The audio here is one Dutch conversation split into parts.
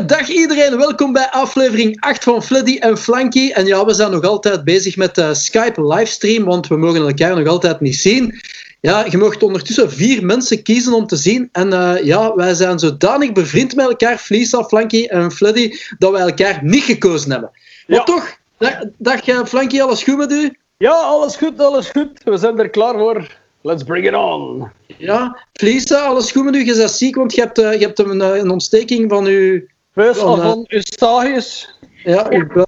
Goeiedag iedereen, welkom bij aflevering 8 van Fleddy en Flanky. En ja, we zijn nog altijd bezig met de Skype livestream, want we mogen elkaar nog altijd niet zien. Ja, je mag ondertussen vier mensen kiezen om te zien. En uh, ja, wij zijn zodanig bevriend met elkaar, Fleesa, Flanky en Fleddy, dat wij elkaar niet gekozen hebben. Maar ja. toch, dag, dag uh, Flanky, alles goed met u? Ja, alles goed, alles goed. We zijn er klaar voor. Let's bring it on. Ja, Fleesa, alles goed met u? Je bent ziek, want je hebt, uh, je hebt een, een ontsteking van uw... Buis van, van uw stagius. Ja, uw buis.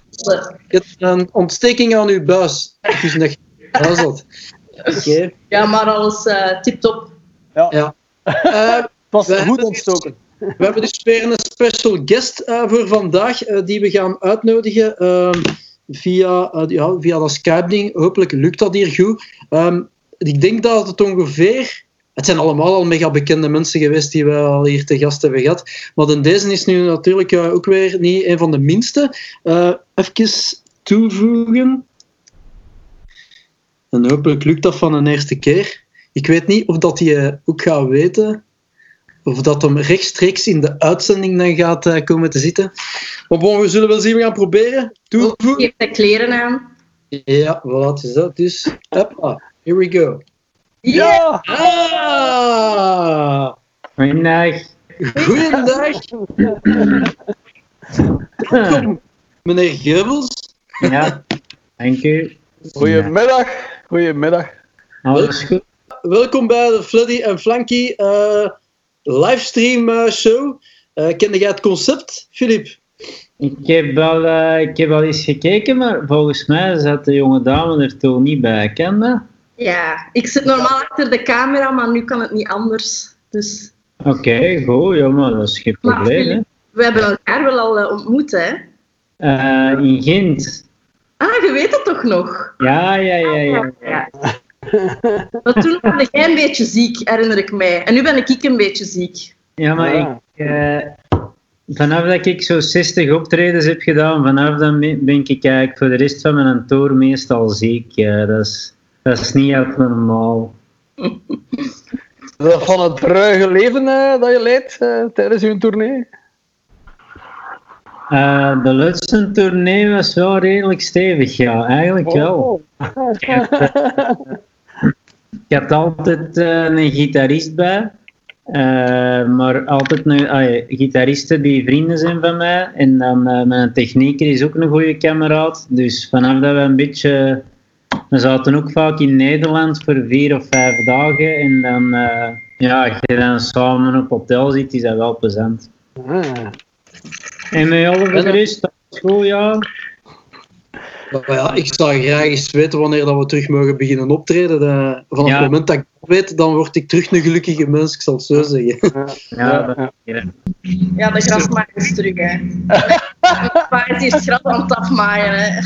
Je hebt een ontsteking aan uw buis. Dus nog... Dat is dat. Okay. Ja, maar alles uh, tip-top. Ja. ja. Uh, was goed ontstoken. We hebben dus weer een special guest uh, voor vandaag, die we gaan uitnodigen ehm, via, ja, via dat Skype-ding. Hopelijk lukt dat hier goed. Um, ik denk dat het ongeveer... Het zijn allemaal al mega bekende mensen geweest die we al hier te gast hebben gehad. Maar dan deze is nu natuurlijk ook weer niet een van de minste. even toevoegen. En hopelijk lukt dat van een eerste keer. Ik weet niet of dat hij ook gaat weten. Of dat hem rechtstreeks in de uitzending dan gaat uh, komen te zitten. Maar bon, we zullen wel zien. We gaan proberen. Doe. Je hebt de kleren aan. Ja, wat is dat dus? Hoppa, here we go. Ja! Ah! Goedendag. Goedendag. Welkom, meneer Geubels. Ja, dank u. Goedemiddag. Goedemiddag. Alles goed. Welkom bij de Fleddy en Flanky uh, livestream uh, show. Uh, kende jij het concept, Filip? Ik heb, al, uh, ik heb al eens gekeken, maar volgens mij zat de jonge dame er toch niet bij. Ken dat? Ja, ik zit normaal achter de camera, maar nu kan het niet anders. Dus... Oké, okay, goed. Ja, maar dat is geen probleem. Maar, we hebben elkaar wel al ontmoet, hè? in Gent. Ah, je weet het toch nog? Ja, ja, ja. ja. ja. Maar toen was jij een beetje ziek, herinner ik mij. En nu ben ik een beetje ziek. Ja, maar ik... Uh, vanaf dat ik zo 60 optredens heb gedaan, vanaf dan ben ik eigenlijk voor de rest van mijn tour meestal ziek. Ja, dat, is, dat is niet echt normaal. van het ruige leven uh, dat je leidt uh, tijdens je tournee? Uh, de laatste tournee was wel redelijk stevig, ja, eigenlijk oh. wel. ik, had, ik had altijd een gitarist bij, maar altijd uh, gitaristen die vrienden zijn van mij. En dan mijn technieker is ook een goede kameraad. Dus vanaf dat we een beetje. We zaten ook vaak in Nederland voor vier of vijf dagen. En dan, ja, als je dan samen op hotel zit, is dat wel plezant. Ah. En met alle de rest, dat is goed, ja. Maar ja, ik zou graag eens weten wanneer dat we terug mogen beginnen optreden. De, vanaf Ja. het moment dat ik dat weet, dan word ik terug een gelukkige mens, ik zal het zo zeggen. Ja, dat- ja. Ja, de grasmaaier is terug, hè. Maar het is gras aan het afmaaien, hè.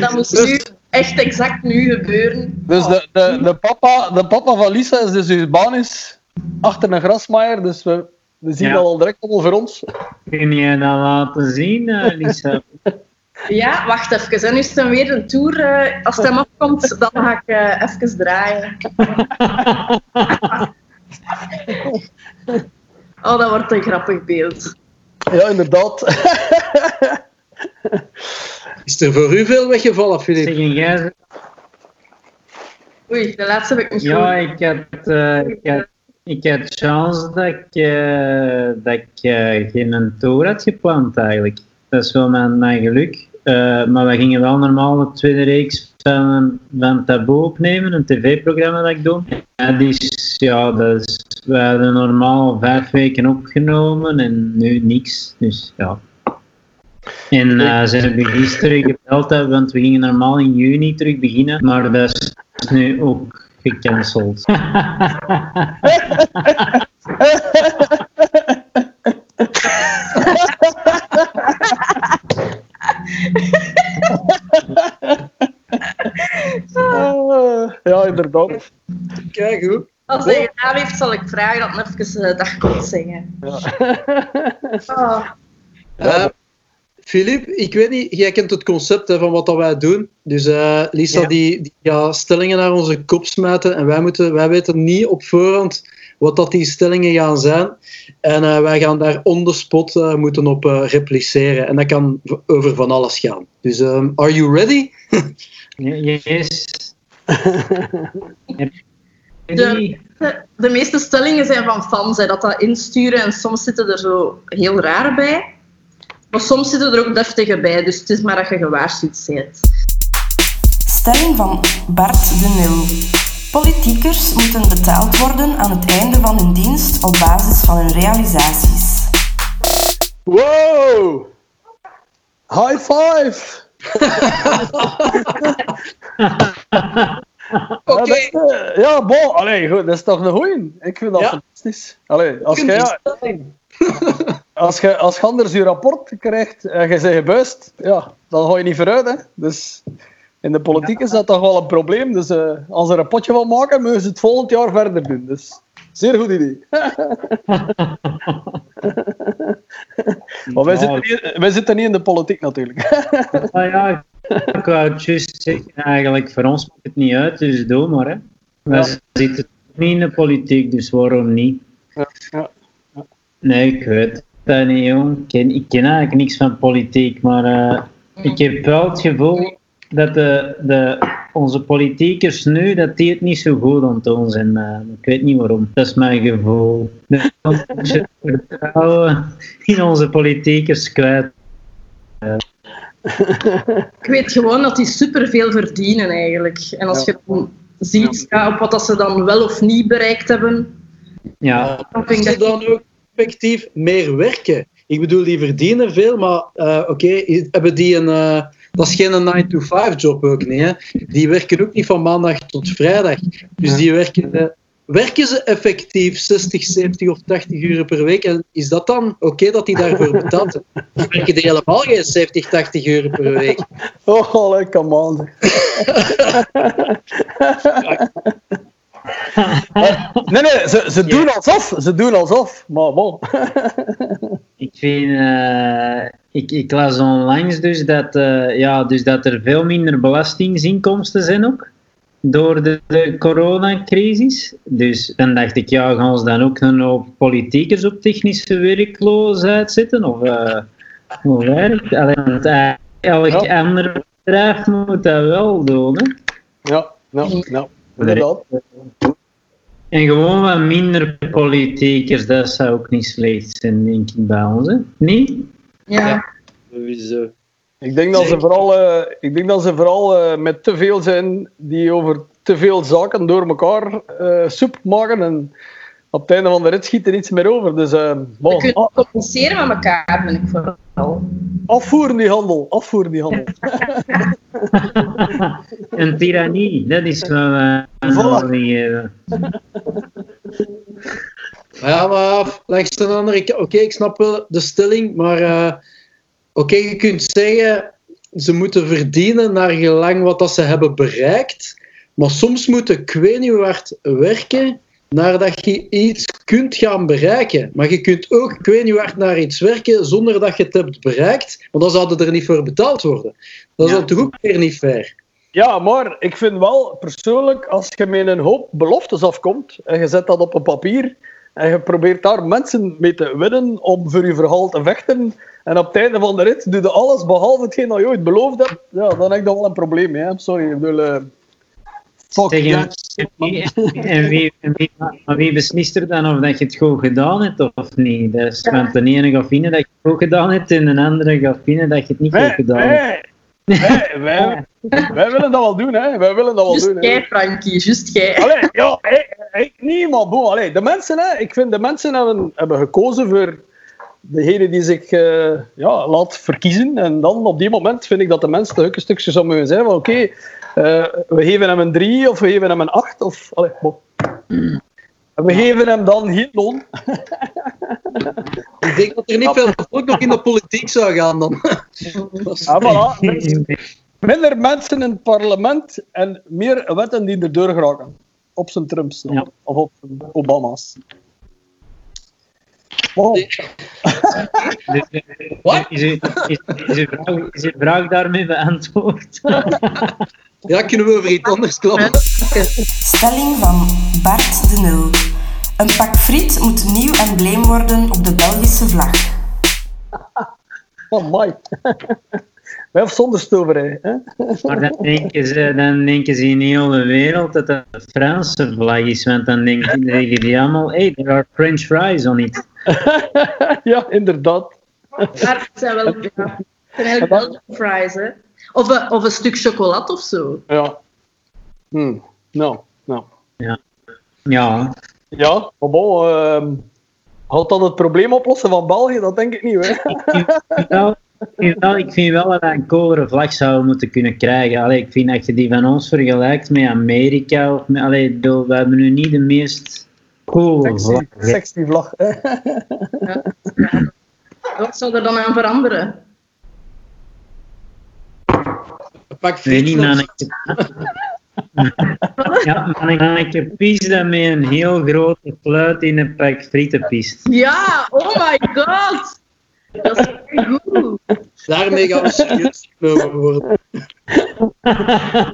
Dat moest nu echt exact nu gebeuren. Dus de, de, de, papa, de papa van Lisa is dus is achter een grasmaaier, dus we, we zien Ja. dat al direct allemaal voor ons. Kun je dat laten zien, eh, Lisa? Ja, wacht even. En nu is het dan weer een tour. eh, als het hem afkomt, dan ga ik eh, even draaien. Oh, dat wordt een grappig beeld. Ja, inderdaad. Is er voor u veel weggevallen, Filip? Zeg, jij... Oei, de laatste heb ik niet Ja, ik had, eh, ik had, ik had chance dat ik, eh, dat ik eh, geen tour had gepland eigenlijk. Dat is wel mijn, mijn geluk. Eh, maar we gingen wel normaal de tweede reeks van, van Taboe opnemen, een tv-programma dat ik doe. En die is, ja, dat is, we hadden normaal vijf weken opgenomen en nu niks. Dus ja. En eh, ze hebben gisteren gebeld, hè, want we gingen normaal in juni terug beginnen, maar dat is nu ook gecanceld. Ah, ja, inderdaad. Kijk hoe. Als hij gedaan heeft, zal ik vragen dat hij even uh, dag komt zingen. Oh. Eh, Filip, ik weet niet, jij kent het concept hè, van wat dat wij doen. Dus eh, Lisa Ja. die, die gaat stellingen naar onze kop smijten en wij, moeten, wij weten niet op voorhand wat dat die stellingen gaan zijn. En eh, wij gaan daar on the spot eh, moeten op eh, repliceren. En dat kan over van alles gaan. Dus, ehm, are you ready? Yes. De, de, de meeste stellingen zijn van fans, hè, dat dat insturen. En soms zitten er zo heel raar bij. Maar soms zitten er ook deftige bij. Dus het is maar dat je gewaarschuwd bent. Stelling van Bart de Nul. Politiekers moeten betaald worden aan het einde van hun dienst op basis van hun realisaties. Wow! High five! Oké. Ja, eh, ja, bon, allee, goed, dat is toch een goeie. Ik vind dat Ja. fantastisch. Allee, als jij als je als je anders je rapport krijgt en je bent gebuist, ja, dan ga je niet vooruit. Hè. Dus in de politiek is dat toch wel een probleem. Dus eh, als er een potje van maken, moeten ze het volgend jaar verder doen. Dus zeer goed idee. maar wij zitten, niet, wij zitten niet in de politiek natuurlijk. Ah ja, ik wou het juist zeggen, eigenlijk, voor ons maakt het niet uit, dus doe maar. Hè. Wij Ja. zitten niet in de politiek, dus waarom niet? Ja, ja, Nee, ik weet dat niet, jong. Ik ken, ik ken eigenlijk niks van politiek, maar eh, ik heb wel het gevoel dat de, de, onze politiekers nu, dat die het niet zo goed aan het doen zijn. eh. ik weet niet waarom. Dat is mijn gevoel. Dat we vertrouwen in onze politiekers kwijt. Ik weet gewoon dat die superveel verdienen eigenlijk. En als je dan ziet ja, op wat dat ze dan wel of niet bereikt hebben, Ja, dan vind ze ik dat... dan ook effectief meer werken. Ik bedoel, die verdienen veel, maar eh, oké, hebben die een. eh, dat is geen 9-to-5-job ook niet. Hè? Die werken ook niet van maandag tot vrijdag. Dus die werken. eh, werken ze effectief 60, 70 of 80 uur per week? En is dat dan oké dat die daarvoor betaald zijn? Of werken die helemaal geen 70, 80 uur per week? Oh, come on. nee, nee, ze, ze doen alsof. Ze doen alsof. Maar bon. Ik vind, eh, ik, ik las onlangs dus dat, eh, ja, dus dat er veel minder belastinginkomsten zijn ook. Door de, de coronacrisis. Dus dan dacht ik, ja, gaan ze dan ook een hoop politiekers op technische werkloosheid zetten? Of eh, hoe werkt eh, elk Ja. ander bedrijf moet dat wel doen. Hè? Ja, ja. Inderdaad. En gewoon wat minder politiekers, dat zou ook niet slecht zijn, denk ik, bij ons. Hè? Niet? Ja. Sowieso. Ik denk dat ze vooral, eh, ik denk dat ze vooral eh, met te veel zijn die over te veel zaken door elkaar eh, soep maken. En op het einde van de rit schiet er iets meer over. Dus eh, We bon, kunnen compenseren met elkaar, ben ik vooral. afvoeren die handel. Afvoeren die handel. Een tirannie, dat is wat we aan Voilà. de geven. Ja, maar langs de andere oké, ik snap wel de stelling, maar eh, oké, je kunt zeggen, ze moeten verdienen naar gelang wat dat ze hebben bereikt, maar soms moeten ik weet werken nadat je iets kunt gaan bereiken. Maar je kunt ook ik weet niet hard naar iets werken zonder dat je het hebt bereikt, want dan zouden er niet voor betaald worden. Dat is Ja. dan toch ook weer niet fair. Ja, maar ik vind wel persoonlijk, als je met een hoop beloftes afkomt en je zet dat op een papier en je probeert daar mensen mee te winnen om voor je verhaal te vechten en op het einde van de rit doe je alles behalve hetgeen dat je ooit beloofd hebt, ja, dan heb ik dat wel een probleem. Hè. Sorry, ik bedoel... fuck Zeg, en, wie, en wie, maar wie beslist er dan of dat je het goed gedaan hebt of niet? Dat is, want de ene gaat vinden dat je het goed gedaan hebt en de andere gaat vinden dat je het niet goed Wij, gedaan hebt. wij, wij, wij, wij willen dat wel doen, hè. Wij willen dat wel Just doen. jij, Frankie, just jij. Allee, ja, ik, ik niet, maar bon, allee, de mensen, hè, ik vind de mensen hebben, hebben gekozen voor degene die zich eh, ja, laat verkiezen. En dan op die moment vind ik dat de mensen een stukje zou moeten zijn van oké, eh, we geven hem een 3 of we geven hem een 8 of allee, bon. En we geven hem dan geen loon. Ik denk dat er niet veel volk nog in de politiek zou gaan dan. Ja, voilà. Minder mensen in het parlement en meer wetten die erdoor geraken. Op zijn Trumps Ja. of op zijn Obama's. Wow. Dus, eh, Wat? Is, uw- is, is, vraag, is uw vraag daarmee beantwoord? Ja, kunnen we over iets anders klappen? Stelling van Bart de Nul. Een pak friet moet nieuw embleem worden op de Belgische vlag. Oh, mooi. Of zonder stoverij. Hè? Maar dan denken, ze, dan denken ze in heel de wereld dat dat de Franse vlag is, want dan denken denken die allemaal, hey, there are French fries on it. ja, inderdaad. Maar het zijn wel ja, het zijn eigenlijk fries, hè. Of een, of een stuk chocolade of zo. Ja. Hm. Nou, nou. Ja, Ja, maar bon, ehm, gaat dat het probleem oplossen van België? Dat denk ik niet, hè? ik vind wel, ik vind dat we een coolere vlag zouden moeten kunnen krijgen. Allee, ik vind dat je die van ons vergelijkt met Amerika. Of met, allee, we hebben nu niet de meest Sexy, sexy vlag. Wat zou er dan aan veranderen? Een pak friet niet, mannetje. Ja, mannetje pies dat met een heel grote fluit in een pak frieten piest. Ja, oh my god! Dat is echt goed. Daarmee gaan we serieus genomen worden.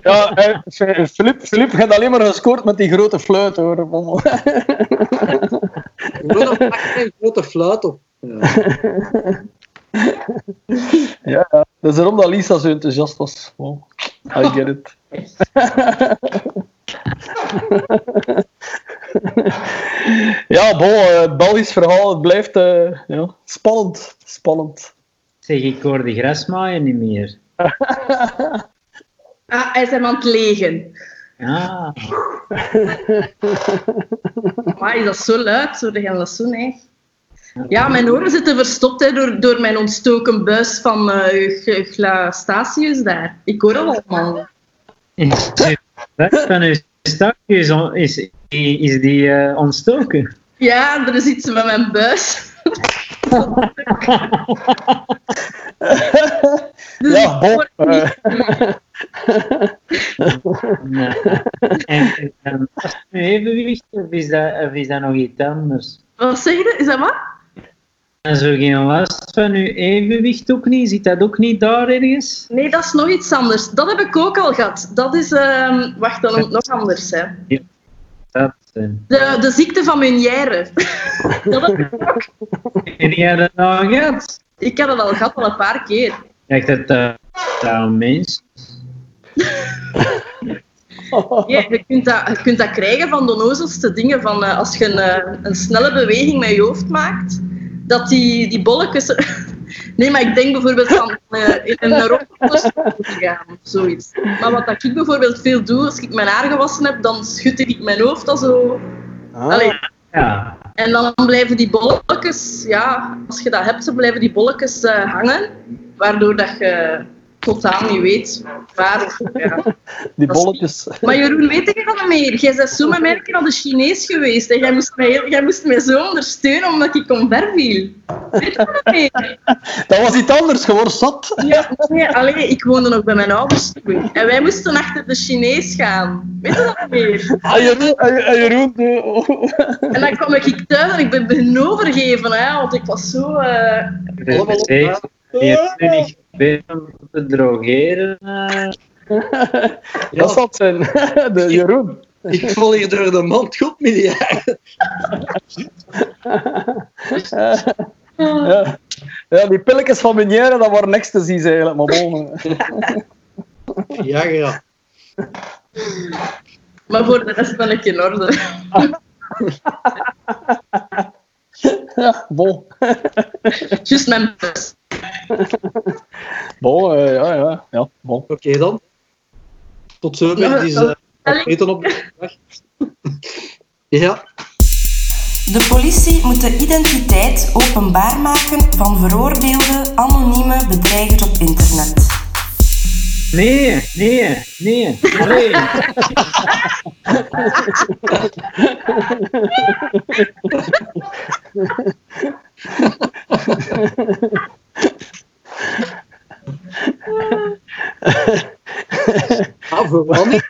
Ja, eh, Filip, Filip gaat alleen maar gescoord met die grote fluit, hoor. Gewoon een pak met een grote fluit op. Ja. Ja. Dat is daarom dat Lisa zo enthousiast was. I get it. ja, bon, eh, het Belgisch verhaal, het blijft eh, ja, spannend. Spannend. Zeg, ik hoor de grasmaaier niet meer. Ah, hij is hem aan het legen. Ja, Maar is dat zo luid, zo de hele zoen, hè? Ja, mijn oren zitten verstopt hè, door, door mijn ontstoken buis van eh Glastatius daar. Ik hoor dat allemaal. Dat van uw stakje is, on- is, is die eh, ontstoken. Ja, er is iets met mijn buis. Dus Ja, hoor eh, Nee. En, en nu evenwicht of is, dat, of is dat nog iets anders? Wat zeg je? Is dat wat? En zo geen last van uw evenwicht ook niet? Zit dat ook niet daar ergens? Nee, dat is nog iets anders. Dat heb ik ook al gehad. Dat is, ehm, wacht, dan nog anders. Hè. Dat, eh. De, de ziekte van Meunière. dat heb ik ook. Heb jij dat nou gehad? Ik heb het al gehad, al een paar keer. Ik dacht dat dat dat mens Ja, je, kunt dat, je kunt dat krijgen van de onnozelste dingen. Van, eh, als je een, eh, een snelle beweging met je hoofd maakt, dat die, die bolletjes... Nee, maar ik denk bijvoorbeeld van eh, in een rollercoaster te gaan of zoiets. Maar wat dat ik bijvoorbeeld veel doe, als ik mijn haar gewassen heb, dan schud ik mijn hoofd al zo... ah, Allee, Ja, en dan blijven die bolletjes, ja, als je dat hebt, dan blijven die bolletjes eh, hangen, waardoor dat je totaal niet weet waar ja. die bolletjes. Maar Jeroen, weet je dat niet meer? Jij bent zo met mij naar de Chinees geweest en jij moest mij, jij moest mij zo ondersteunen omdat ik omver viel. Weet je dat meer? Dat was iets anders, gewoon zat. Ja, nee, alleen ik woonde nog bij mijn ouders toen. En wij moesten achter de Chinees gaan. Weet je dat niet meer? En Jeroen, en- en Jeroen En dan kwam ik thuis en ik ben overgeven, hè, want ik was zo... eh, je hebt nu niet om te drogeren. eh. dat zal het zijn. De Jeroen. Ik val hier door de mand, goed miljard. Ja. ja, die pilletjes van Meunière, dat waren ecstasies eigenlijk. Maar bon. Ja, ja. Maar voor de rest ben ik in orde. Ja, bon. Juist mijn bus. Bon, eh, ja, ja, ja, bon. Oké dan. Tot zover Ja, deze weten op de dag. Ja, De politie moet de identiteit openbaar maken van veroordeelde anonieme bedreigers op internet. Nee, nee, nee. nee. ah, vooral niet.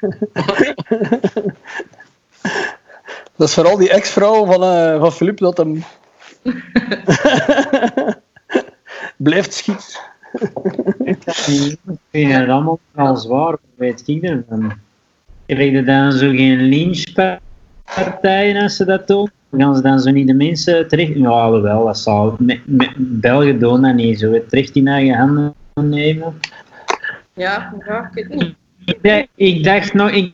Dat is vooral die ex-vrouw van, eh van Filip dat hem blijft schieten. Ik vind het allemaal al zwaar, weet ik ervan. Krijg je dan zo geen lynchpartijen als ze dat doen? Gaan ze dan zo niet de mensen terecht... Ja, alhoewel, dat zou... Met, met, Belgen doen dat niet zo, het terecht in eigen handen nemen. Ja, ja, ik weet niet. Ik dacht, ik dacht nog... Ik,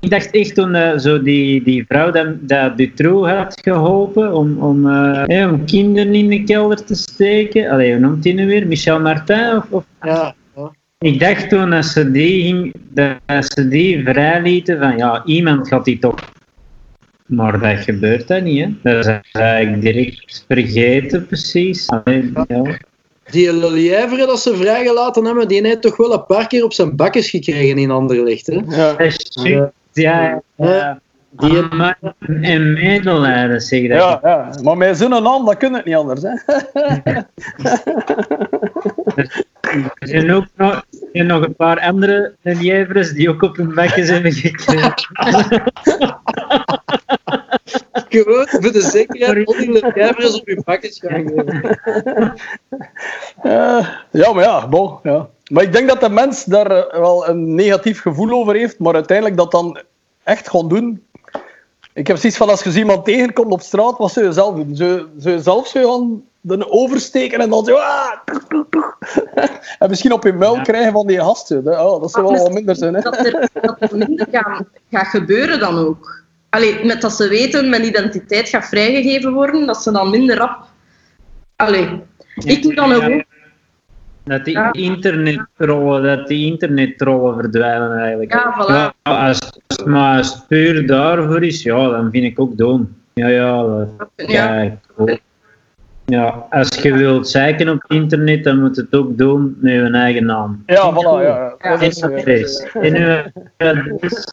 ik dacht echt toen eh, zo die, die vrouw dat, dat Dutroux had geholpen om, om, eh, om kinderen in de kelder te steken. Allee, hoe noemt hij nu weer? Michel Martin? Of, of Ja, ja. Ik dacht toen dat ze die, ging, dat ze die vrijlieten van ja, iemand gaat die toch. Maar dat gebeurt dat niet, hè? Dat is eigenlijk direct vergeten, precies. Allee, ja. Die Lelièvre dat ze vrijgelaten hebben, die heeft toch wel een paar keer op zijn bakjes gekregen in Anderlecht. Hè? Ja. Dat is juist, ja. ja. Die, Ah, en medelijden, zeg dat. Ja, ja, maar met zo'n naam, dat kun het niet anders. Hè? Er zijn ook nog, er zijn nog een paar andere relievers die ook op hun bekjes hebben gekregen. gewoon voor de zekerheid al die Lelièvres op je bakjes gaan. Eh, ja, maar ja, bon, ja. Maar ik denk dat de mens daar eh, wel een negatief gevoel over heeft, maar uiteindelijk dat dan echt gaan doen. Ik heb zoiets van, als je zo iemand tegenkomt op straat, wat zou je zelf doen? Zou, zou je zelf zo gaan de oversteken en dan zo... Ah, en misschien op je muil Ja. krijgen van die gast. zo. Dat, oh, dat zou wel wat minder zijn. Hè? Dat er, dat er minder gaan, gaat gebeuren dan ook. Allee, met dat ze weten, mijn identiteit gaat vrijgegeven worden, dat ze dan minder rap... Allee, ik doe dan ook... Dat die Ja. internettrollen, dat die verdwijnen eigenlijk. Ja, voilà. Ja, als, als- maar als het puur daarvoor is, ja, dan vind ik ook doen. Ja, ja, dat, Ja. ja, cool. Ja, als je wilt zeiken op internet, dan moet het ook doen met je eigen naam. Ja, voilà. Ja, ja. Ja. Dat En is, eh, adres. En uw adres.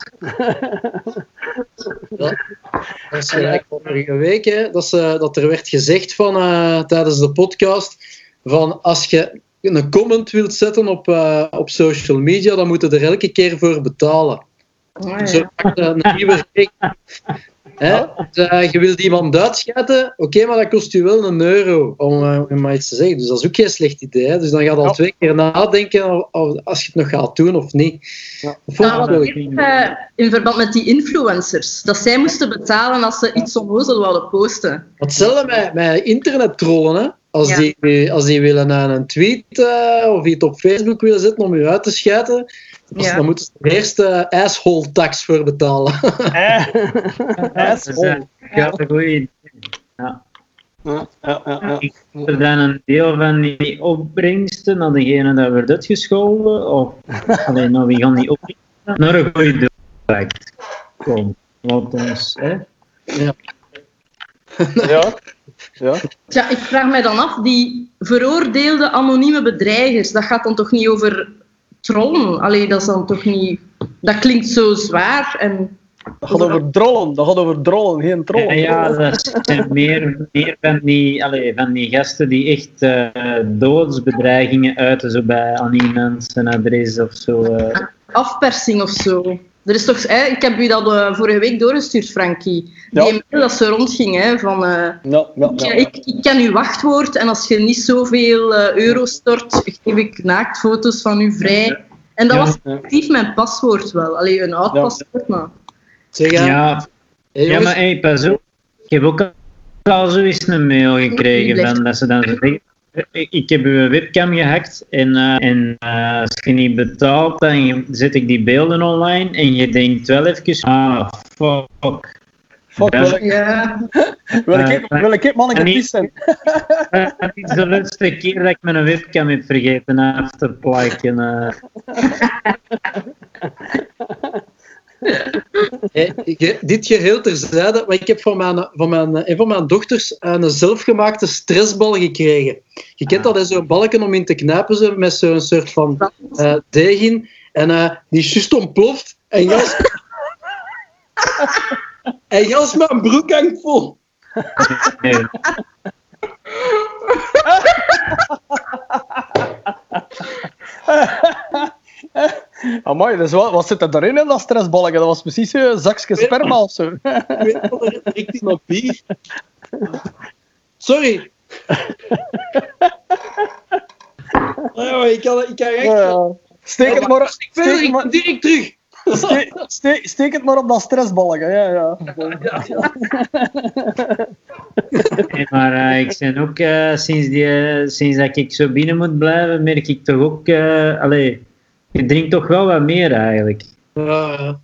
Dat is gelijk van vorige week, hè, dat, ze, dat er werd gezegd van, eh, tijdens de podcast, van als je een comment wilt zetten op, eh, op social media, dan moet je er elke keer voor betalen. Ah, ja. Zo maakt een nieuwe rekening. Hè? Eh, je wilt iemand uitscheiden, oké, maar dat kost je wel een euro om, eh, om maar iets te zeggen. Dus dat is ook geen slecht idee. Hè? Dus dan gaat je al Ja. twee keer nadenken of- of- als je het nog gaat doen of niet. Ja. Wel ik, eh, in verband met die influencers. Dat zij moesten betalen als ze iets onnozel wilden posten. Hetzelfde met, met internettrollen. Hè? Als, Ja. die, als die willen aan een tweet eh, of iets op Facebook willen zetten om je uit te schijten, dus Ja. dan moeten ze er eerst uh, asshole tax voor betalen. eh, Dat is asshole. ja, een goeie idee. Ja. Ja, ja, ja, ja. Ik dan een deel van die opbrengsten naar degene dat wordt uitgescholden? Of alleen nou, wie gaan die opbrengsten naar een goede doel? Kom, laat ons. Hè? ja. ja. Ja, ik vraag mij dan af, die veroordeelde anonieme bedreigers, dat gaat dan toch niet over trollen? Allee, dat is dan toch niet... Dat klinkt zo zwaar en... Dat gaat over drollen. Dat gaat over drollen, geen trollen. ja, dat zijn meer, meer van, die, allee, van die gasten die echt eh, doodsbedreigingen uiten, zo bij aan iemand zijn adres of zo. eh. afpersing of zo. Er is toch, hè, ik heb u dat eh, vorige week doorgestuurd, Frankie. Die Ja. mail dat ze rondging, hè, van... eh, Ja, ja, ik, ik ken uw wachtwoord en als je niet zoveel eh, euro stort, geef ik naaktfoto's van u vrij. En dat Ja. was effectief mijn paswoord wel. Alleen een oud Ja. paswoord, maar... Zeg, Ja, hey, ja, maar hey, pas op. Ik heb ook al zoiets een mail gekregen van dat ze dan zeggen. Ik ik heb uw webcam gehackt en, eh, en eh, als je niet betaalt, dan zet ik die beelden online en je denkt wel even, ah, fuck. Fuck, Ja. wil ik, wil ik, wil ik manneke En niet- pies zijn? Eh, Het is de laatste keer dat ik mijn webcam heb vergeten af te plakken. eh. hey, dit geheel terzijde, maar ik heb van mijn, van mijn, een van mijn dochters een zelfgemaakte stressbal gekregen. Je kent dat, zo'n balken om in te knijpen, zo, met zo'n soort van eh deeg in. En eh, die is juist ontploft. En gas... en gas mijn broek hangt vol. Nee. Amai, dus wat, wat zit er daarin in dat stressbalken? Dat was precies een zakje sperma of zo. Ik weet in op bier. Sorry. Oh, ik kan, ik kan echt... Ja. Steek het maar, Ik ben maar, direct terug. Ste- ste- steek het maar op dat stressbalken. Ja, ja. Nee, maar eh, ik ben ook, eh, sinds, die, eh, sinds dat ik zo binnen moet blijven, merk ik toch ook, eh allee, je drinkt toch wel wat meer eigenlijk. Ja, ja.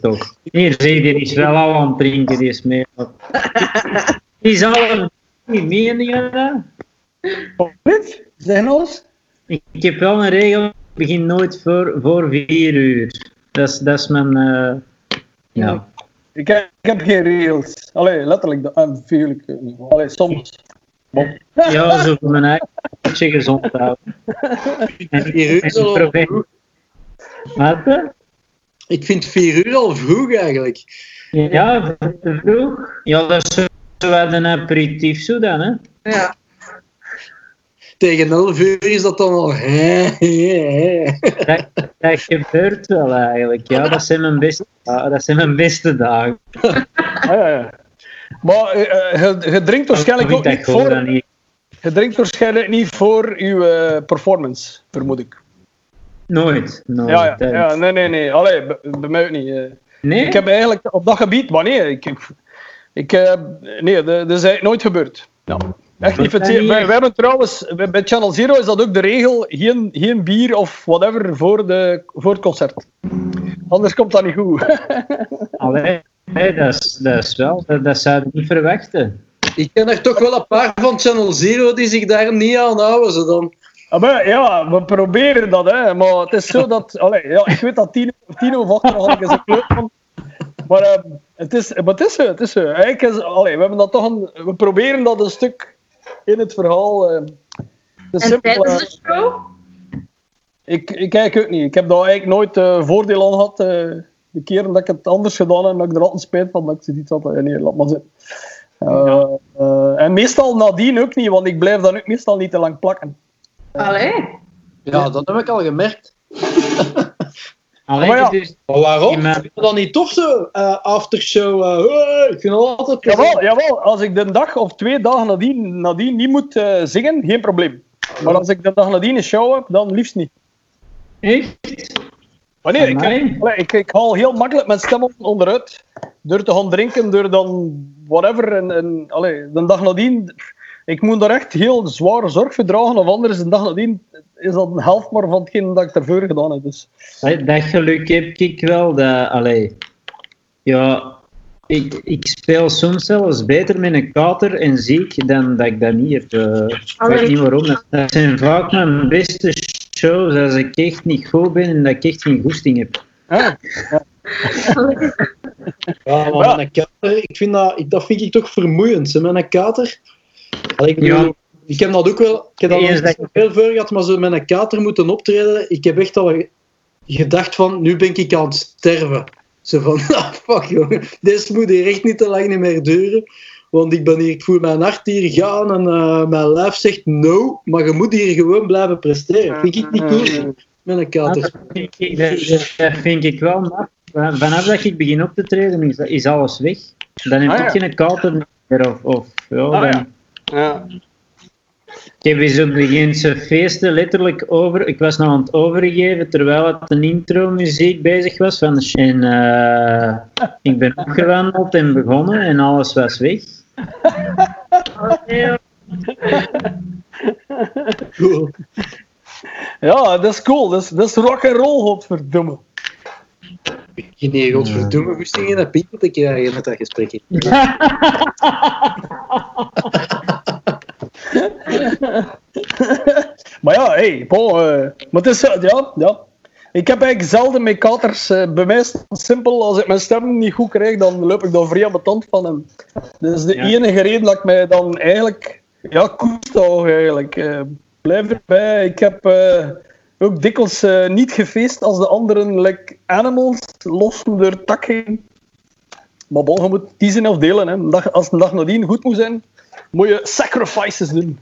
Toch. Hier zie je, die is wel al aan het drinken, die is meer. Die is al meningen. hè? Wat? Zeg nog eens. Ik, ik heb wel een regel, ik begin nooit voor, voor vier uur. Dat is, dat is mijn. eh, ja. Ik heb, ik heb geen regels. Allee, letterlijk. natuurlijk. eh. Allee, soms. Bon. ja, zo voor mijn eigen beetje gezond houden. En, Vier uur al vroeg. Wat? Ik vind vier uur al vroeg eigenlijk. Ja, vroeg. Ja, dat is wat een aperitief zo dan, hè. Ja. Tegen 11 uur is dat dan al. hè, hè, hè. Dat, dat gebeurt wel eigenlijk. Ja, dat zijn mijn beste, dat zijn mijn beste dagen. Ah, ja, ja. Maar eh, eh, je, je drinkt waarschijnlijk ook ik niet voor, niet. Je drinkt waarschijnlijk niet voor je eh, performance, vermoed ik. Nooit. nooit. Ja, ja, nee, nee, nee. Allee, bij, mij ook niet. eh. Nee? Ik heb eigenlijk op dat gebied, maar nee, ik, ik, ik, eh, nee, dat is eigenlijk nooit gebeurd. Ja. Echt niet. Wij, hebben trouwens, bij bij Channel Zero is dat ook de regel, geen, geen bier of whatever voor, de, voor het concert. Anders komt dat niet goed. Allee, nee, dat, is, dat is wel, dat, dat zou je niet verwachten. Ik ken er toch wel een paar van Channel Zero die zich daar niet aan houden. Ze dan. Ah, maar ja, we proberen dat, hè. maar het is zo dat... Allee, ja, ik weet dat Tino, Tino of achter had ik eens een kleut van. Maar, eh, het is, maar het is zo, het is zo. Eigenlijk is, allee, we, hebben dat toch een, we proberen dat een stuk in het verhaal... eh, te En simpel, tijdens de show? ik, ik kijk ook niet. Ik heb daar eigenlijk nooit eh, voordeel aan gehad. eh, de keren dat ik het anders gedaan heb, dat ik er altijd spijt van dat ik zoiets had. eh, nee, laat maar zitten. Eh, eh, en meestal nadien ook niet, want ik blijf dan ook meestal niet te lang plakken. Allee. Ja, dat heb ik al gemerkt. Alleen Maar ja. dus, waarom? Dat niet toch zo? eh, aftershow. eh, hey, ik vind dat altijd. Jawel, jawel, als ik de dag of twee dagen nadien, nadien niet moet eh, zingen, geen probleem. Maar als ik de dag nadien een show heb, dan liefst niet. echt? Wanneer? Ik, ik, ik haal heel makkelijk mijn stem on- onderuit. Door te gaan drinken, door dan whatever. En, en, allee, de dag nadien, ik moet daar echt heel zware zorg voor dragen. Of anders, de dag nadien is dat een helft maar van hetgeen dat ik ervoor gedaan heb. Dus. Dat, geluk heb ik wel. Dat, allee, ja, ik, ik speel soms zelfs beter met een kater en ziek dan dat ik dat niet heb. Eh, ik weet niet waarom. Dat, dat zijn vaak mijn beste shows als ik echt niet goed ben en dat ik echt geen goesting heb. Ah, Ja, maar Ja. met een kater, ik vind dat, ik- dat vind ik toch vermoeiend. hè, Met een kater. Allee, ik, bedoel, Ja. ik heb dat ook wel. Ik heb dat niet dat- veel voor gehad, maar zo met een kater moeten optreden. Ik heb echt al gedacht van, nu ben ik aan het sterven. Zo van, ah, fuck jongen, deze moet hier echt niet te lang niet meer duren. Want ik ben hier, ik voel mijn hart hier gaan en eh, mijn lijf zegt no, maar je moet hier gewoon blijven presteren. Vind ik niet cool met een kater. Dat vind ik, dat, dat vind ik wel maar Vanaf dat ik begin op te treden, is, is alles weg. Dan heb Ah, ik ja. geen kater meer. Of, of, ja, Ah, dan- ja. Ja. Ik heb eens op de Gentse feesten letterlijk over... Ik was nog aan het overgeven terwijl het een intro-muziek bezig was. Van, en eh, ik ben opgewandeld en begonnen en alles was weg. Cool. ja, dat is cool. Dat is, dat is rock and roll, godverdomme. Nee, godverdomme, goesting in een pinkel te krijgen met dat gesprek. Maar ja, hey, bon, eh, maar het is, zo- ja, ja. Ik heb eigenlijk zelden met katers. eh, bij mij is het simpel, als ik mijn stem niet goed krijg, dan loop ik daar vrij aan tand van. En dat is de Ja. enige reden dat ik mij dan eigenlijk ja, koest hou, eigenlijk. Eh, blijf erbij. Ik heb eh, ook dikwijls niet gefeest als de anderen, like animals, lossen door tak heen. Maar bon, je moet kiezen of delen. Hè. Een dag- als een dag nadien goed moet zijn, moet je sacrifices doen.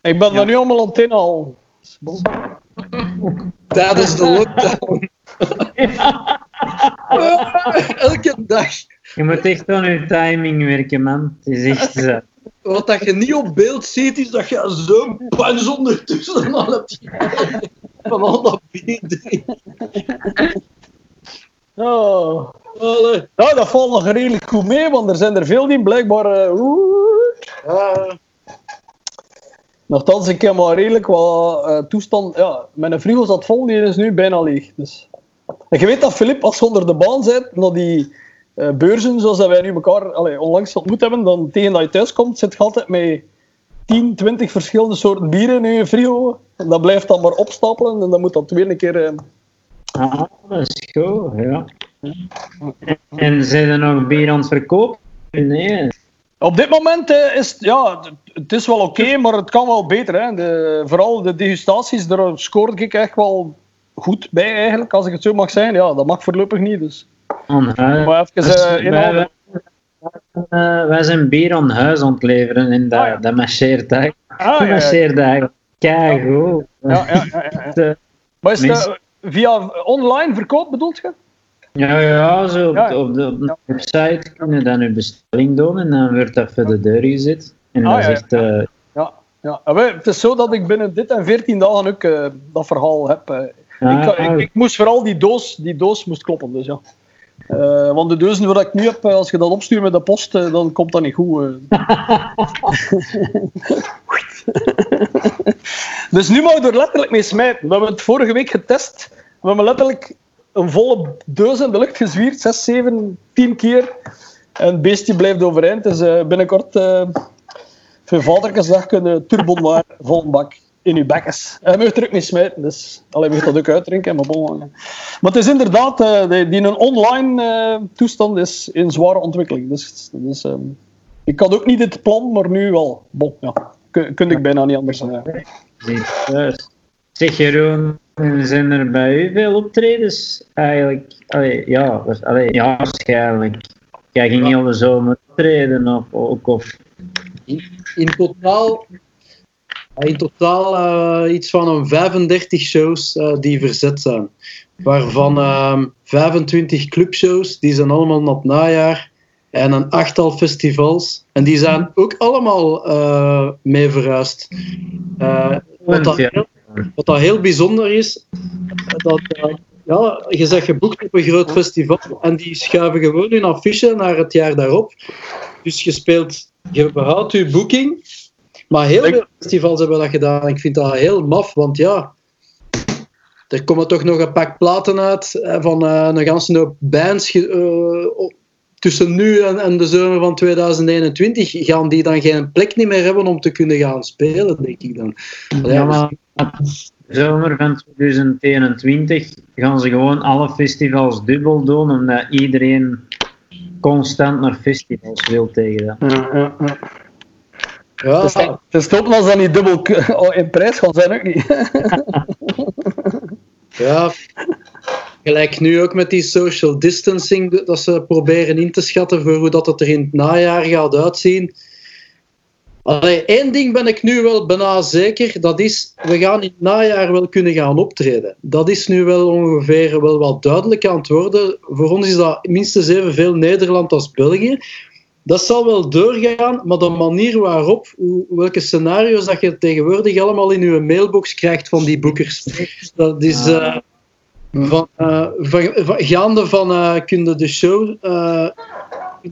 Ik ben daar nu allemaal aan het inhalen. Bon. Tijdens de lockdown. Elke dag. Je moet echt aan je timing werken, man. Het is echt... eh, Wat dat je niet op beeld ziet, is dat je zo'n punch ondertussen al hebt. Van al dat bier. Oh. Allee. Ja, dat valt nog redelijk goed mee, want er zijn er veel die blijkbaar... eh, Nochtans, ik heb maar redelijk wat eh, toestand... Ja, mijn frigo zat vol, die is nu bijna leeg. Dus. En je weet dat, Filip, als je onder de baan bent, naar die eh, beurzen, zoals dat wij nu elkaar allee, onlangs ontmoet hebben, dan tegen dat je thuis komt, zit je altijd met 10, 20 verschillende soorten bieren in je frigo. En dat blijft dan maar opstapelen en dan moet dat een keer... eh, Ah, dat is goed, ja. En zijn er nog bier aan het verkopen? Nee. Op dit moment eh, is het, ja, het- is wel oké, maar het kan wel beter. Hè. De, vooral de degustaties, daar scoorde ik echt wel goed bij eigenlijk, als ik het zo mag zeggen. Ja, dat mag voorlopig niet, dus... Maar even Dus eh, wij, inhouden. wij- wij zijn bier aan huis aan het leveren en dat, Ah, ja. dat marcheert eigenlijk. Ah, Dat ja, ja. marcheert eigenlijk. Keigoed. Ja, ja, ja, ja, ja. De- Maar is het via online verkoop bedoelt je? Ja, ja, zo op, de- op de, website kun je dan je bestelling doen en dan wordt dat voor de deur gezet. En Ah, dat is ja, echt... eh, Ja. ja. Wij- het is zo dat ik binnen dit en 14 dagen ook eh, dat verhaal heb. eh. ja, ik, ik, ik moest vooral die doos, die doos moest kloppen, dus ja. Want de dozen waar ik nu heb, als je dat opstuurt met de post, dan komt dat niet goed. dus nu mag je er letterlijk mee smijten. We hebben het vorige week getest. We hebben letterlijk een volle doos in de lucht gezwierd, 6, 7, 10 keer. En het beestje blijft overeind. Dus eh, binnenkort, eh voor vaderkensdag, kunnen turbo maar vol bak in uw bekkens. En je mag er ook mee smijten. Dus, alleen mag dat ook uitdrinken. Maar, bon, eh. maar het is inderdaad, die, die een online toestand is in zware ontwikkeling. Dus, dus ehm, ik had ook niet dit plan, maar nu wel. Bon, ja. Kun, kun ik bijna niet anders zeggen. Zeg Jeroen, zijn er bij u veel optredens eigenlijk? Allee, ja, allee, ja, waarschijnlijk. Jij ging heel de zomer optreden of in totaal, in totaal eh, iets van een 35 shows eh, die verzet zijn. Waarvan ehm 25 clubshows, die zijn allemaal naar het najaar. En een achttal festivals. En die zijn ook allemaal eh, mee verhuisd. Wat, dat Ja. Wat dat heel bijzonder is, dat eh, ja, je zegt geboekt op een groot festival en die schuiven gewoon hun affiche naar het jaar daarop. Dus je speelt, je behoudt je boeking, maar heel veel festivals hebben dat gedaan. Ik vind dat heel maf, want ja, er komen toch nog een pak platen uit eh, van eh, een ganse hoop bands. Tussen nu en, en de zomer van 2021 gaan die dan geen plek niet meer hebben om te kunnen gaan spelen, denk ik dan. Allee, Ja, maar de zomer van 2021 gaan ze gewoon alle festivals dubbel doen, omdat iedereen constant naar festivals wil tegen dat. Ja, ja, ja. ja, als dat niet dubbel oh, in prijs gaan zijn, ook niet. Ja, gelijk nu ook met die social distancing, dat ze proberen in te schatten voor hoe dat het er in het najaar gaat uitzien. Allee, één ding ben ik nu wel bijna zeker, dat is, we gaan in het najaar wel kunnen gaan optreden. Dat is nu wel ongeveer wel wat duidelijk aan het worden. Voor ons is dat minstens evenveel Nederland als België. Dat zal wel doorgaan, maar de manier waarop, hoe- welke scenario's dat je tegenwoordig allemaal in je mailbox krijgt van die boekers, dat is eh, van, eh, van, van- gaande van uh, kun je de show, eh,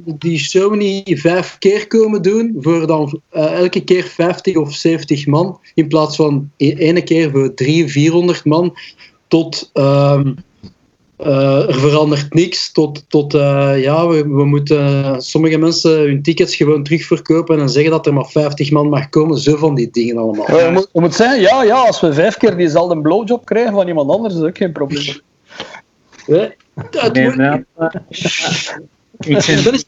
die show niet vijf keer komen doen voor dan eh, elke keer 50 of 70 man in plaats van e- ene keer voor 300, 400 man tot ehm, eh, er verandert niks tot, tot eh, ja, we, we moeten sommige mensen hun tickets gewoon terugverkopen en zeggen dat er maar 50 man mag komen. Zo van die dingen allemaal. Ja, je, moet, je moet zeggen, ja, ja, als we vijf keer diezelfde blowjob krijgen van iemand anders, is ook geen probleem. Nee, eh, ik, dat ben, is-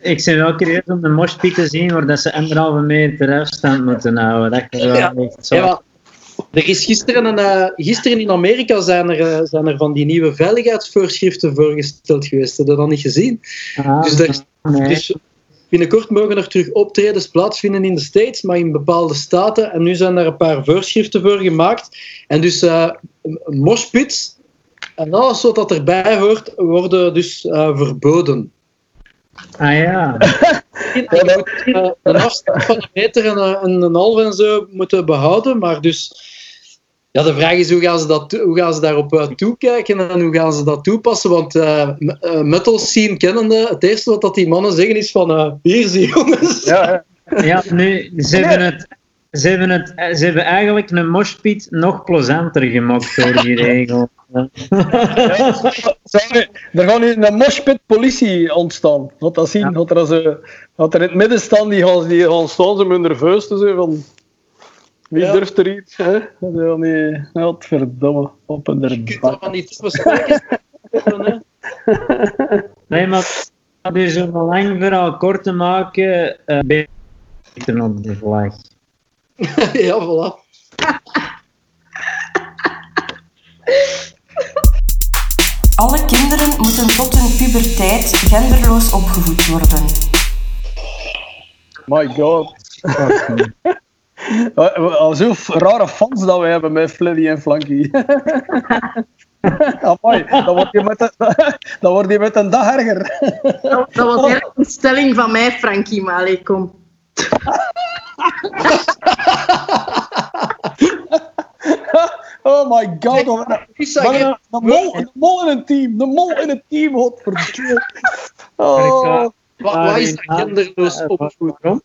ik ben wel curieus om de moshpit te zien waar dat ze anderhalve meter afstand moeten houden. Dat is wel Ja. echt zo. Ja, er is gisteren, een, eh, gisteren in Amerika zijn er, eh, zijn er van die nieuwe veiligheidsvoorschriften voorgesteld geweest. Heb je dat niet gezien? Ah, Dus, er, nee. dus binnenkort mogen er terug optredens plaatsvinden in de States, maar in bepaalde staten. En nu zijn er een paar voorschriften voor gemaakt. En dus eh moshpits en alles wat dat erbij hoort, worden dus eh, verboden. Ah ja. Je moet eh, een afstand van een meter en een, en een half en zo moeten behouden, maar dus Ja, de vraag is hoe gaan ze, dat, hoe gaan ze daarop uh, toekijken en hoe gaan ze dat toepassen? Want uh, uh, metal scene kennende, het eerste wat dat die mannen zeggen is van hier zie jongens. Ja, ja. ja nu, ze hebben het ze hebben, het, ze hebben eigenlijk een moshpit nog plezanter gemaakt door die regel. Ja, er gaat nu een moshpit politie ontstaan. Wat dat zien, ja. er, zo, dat er in het midden staan, die gaan, die gaan staan ze met nerveus te zijn van... Wie ja. durft er iets? Hè? Dat is niet... Wat verdomme. Op een Je kunt dat maar niet bespreken. nee, maar om is een lang verhaal kort te maken, uh, beter op de vlag. ja, voilà. Alle kinderen moeten tot hun puberteit genderloos opgevoed worden. My god. Al zo rare fans dat we hebben met Fleddy en Flanky. Amai, dan word je met een, dan word je met een dag erger. Dat, dat was eigenlijk een stelling van mij, Frankie, maar allee, kom. oh my god. Wat een, de, mol, de mol in het team. De mol in het team, godverdomme. Oh. Wat is dat genderloos opvoeden?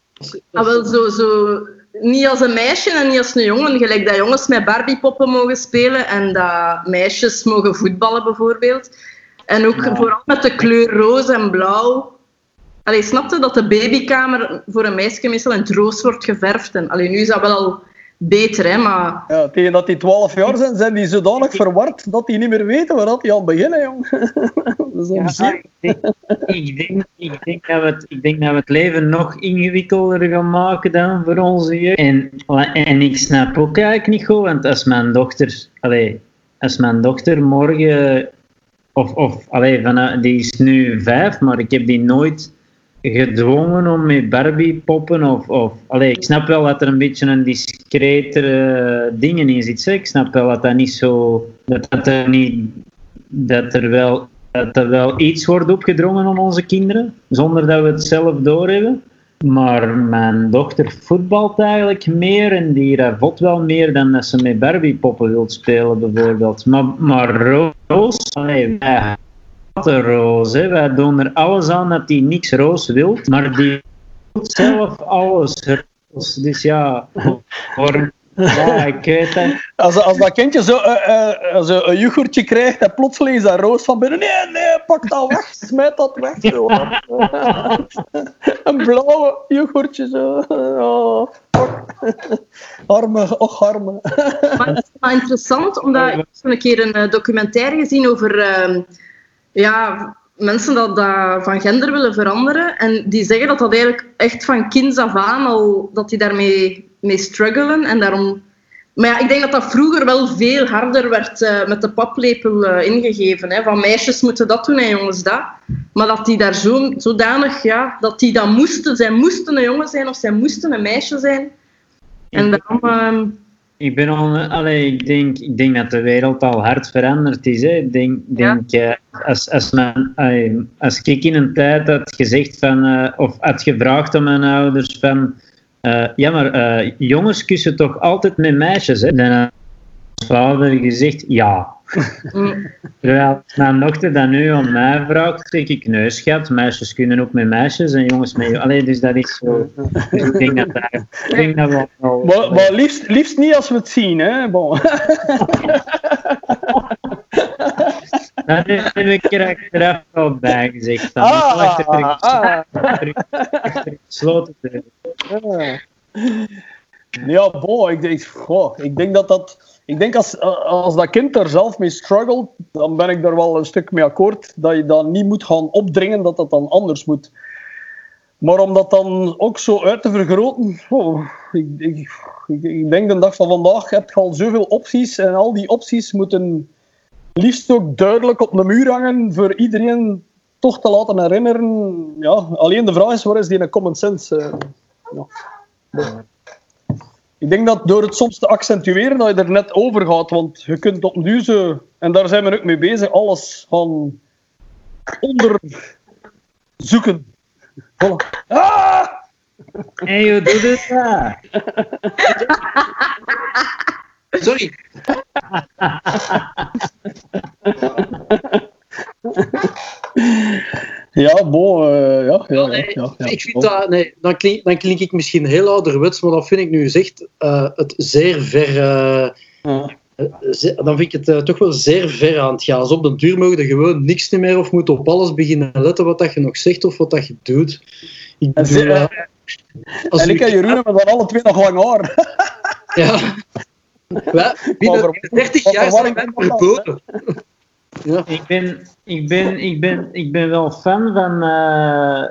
Ah, wel, zo, zo, niet als een meisje en niet als een jongen. Gelijk dat jongens met Barbiepoppen mogen spelen en dat meisjes mogen voetballen bijvoorbeeld. En ook ja. vooral met de kleur roze en blauw. Allee, snapte dat de babykamer voor een meisje meestal in het roos wordt geverfd? En, allee, nu is dat wel al beter, hè, maar... Ja, tegen dat die 12 jaar zijn, zijn die zodanig verward dat die niet meer weten waar die aan beginnen, jong. dat is ja, ik, denk, ik, denk, ik, denk dat we het, ik denk dat we het leven nog ingewikkelder gaan maken dan voor onze jeugd. En, en ik snap ook eigenlijk niet goed, want als mijn dochter... Allee, als mijn dochter morgen... Of, of allee, van, die is nu vijf, maar ik heb die nooit gedwongen om met Barbie-poppen of... of allee, ik snap wel dat er een beetje een discretere dingen in zit. Ik snap wel dat dat niet zo... Dat, dat, er, niet, dat, er wel, dat er wel iets wordt opgedrongen aan onze kinderen, zonder dat we het zelf doorhebben. Maar mijn dochter voetbalt eigenlijk meer en die ravot wel meer dan dat ze met Barbie-poppen wil spelen, bijvoorbeeld. Maar, maar Roos, de roos. Hè. Wij doen er alles aan dat hij niks roos wil, maar die wil zelf alles roos. Dus ja, voor, ja ik weet het. Als, als dat kindje zo, uh, uh, zo een yoghurtje krijgt en plotseling is dat roos van binnen. Nee, nee, pak dat weg, smijt dat weg. Zo. een blauwe yoghurtje zo. Oh, arme, och arme. maar het is wel interessant, omdat ik heb een keer een documentaire gezien over... Uh, ja, mensen dat, dat van gender willen veranderen. En die zeggen dat dat eigenlijk echt van kinds af aan al, dat die daarmee mee struggelen. En daarom... Maar ja, ik denk dat dat vroeger wel veel harder werd uh, met de paplepel uh, ingegeven. Hè. Van meisjes moeten dat doen en jongens dat. Maar dat die daar zo, zodanig, ja, dat die dat moesten. Zij moesten een jongen zijn of zij moesten een meisje zijn. En daarom... Uh, ik ben al, allee, ik, denk, ik denk dat de wereld al hard veranderd is. Hè. Ik denk, denk ja. als, als, men, als ik in een tijd had gezegd van, uh, of had gevraagd aan mijn ouders van, uh, ja maar uh, jongens kussen toch altijd met meisjes. Hè? Dan had vader gezegd ja. Terwijl mijn dochter dat nu aan mij vraagt, zeg ik nee schat, meisjes kunnen ook met meisjes en jongens met Allee, dus dat is zo. Ik denk dat, dat, ik denk dat we wel... Maar, maar liefst, liefst niet als we het zien, hè? Bon. Dat heb ik er achteraf wel bij gezegd. Dan ah, achter ah. achter gesloten deur. Ja, bo, ik, denk, goh, ik denk dat dat... Ik denk als, als dat kind er zelf mee struggelt, dan ben ik daar wel een stuk mee akkoord. Dat je dat niet moet gaan opdringen, dat dat dan anders moet. Maar om dat dan ook zo uit te vergroten, oh, ik, ik, ik, denk de dag van vandaag heb je al zoveel opties en al die opties moeten liefst ook duidelijk op de muur hangen voor iedereen toch te laten herinneren. Ja, alleen de vraag is, waar is die common sense? Ja. Ik denk dat door het soms te accentueren, dat je er net over gaat. Want je kunt op nu zo, en daar zijn we ook mee bezig, alles gaan onderzoeken. Voilà. Ah! Hé, hey, hoe doe je dat? Sorry. Ja, bon, eh, ja, ja, Nee, ja, ja, ik vind dat, nee, dan, klink, dan klink ik misschien heel ouderwets, maar dat vind ik nu gezegd eh, het zeer ver. eh, Ja. ze- dan vind ik het toch wel zeer ver aan het gaan. Als op de duur mogen er gewoon niks meer of moet op alles beginnen letten wat dat je nog zegt of wat dat je doet. Ik En, bedoel, ze- eh, als en ik en Jeroen hebben dan alle twee nog lang haar. Ja. Wij, binnen Maar voor- 30 wat jaar zijn wij verboden. Ja. Ik ben, ik, ben, ik, ben, ik ben wel fan van, eh,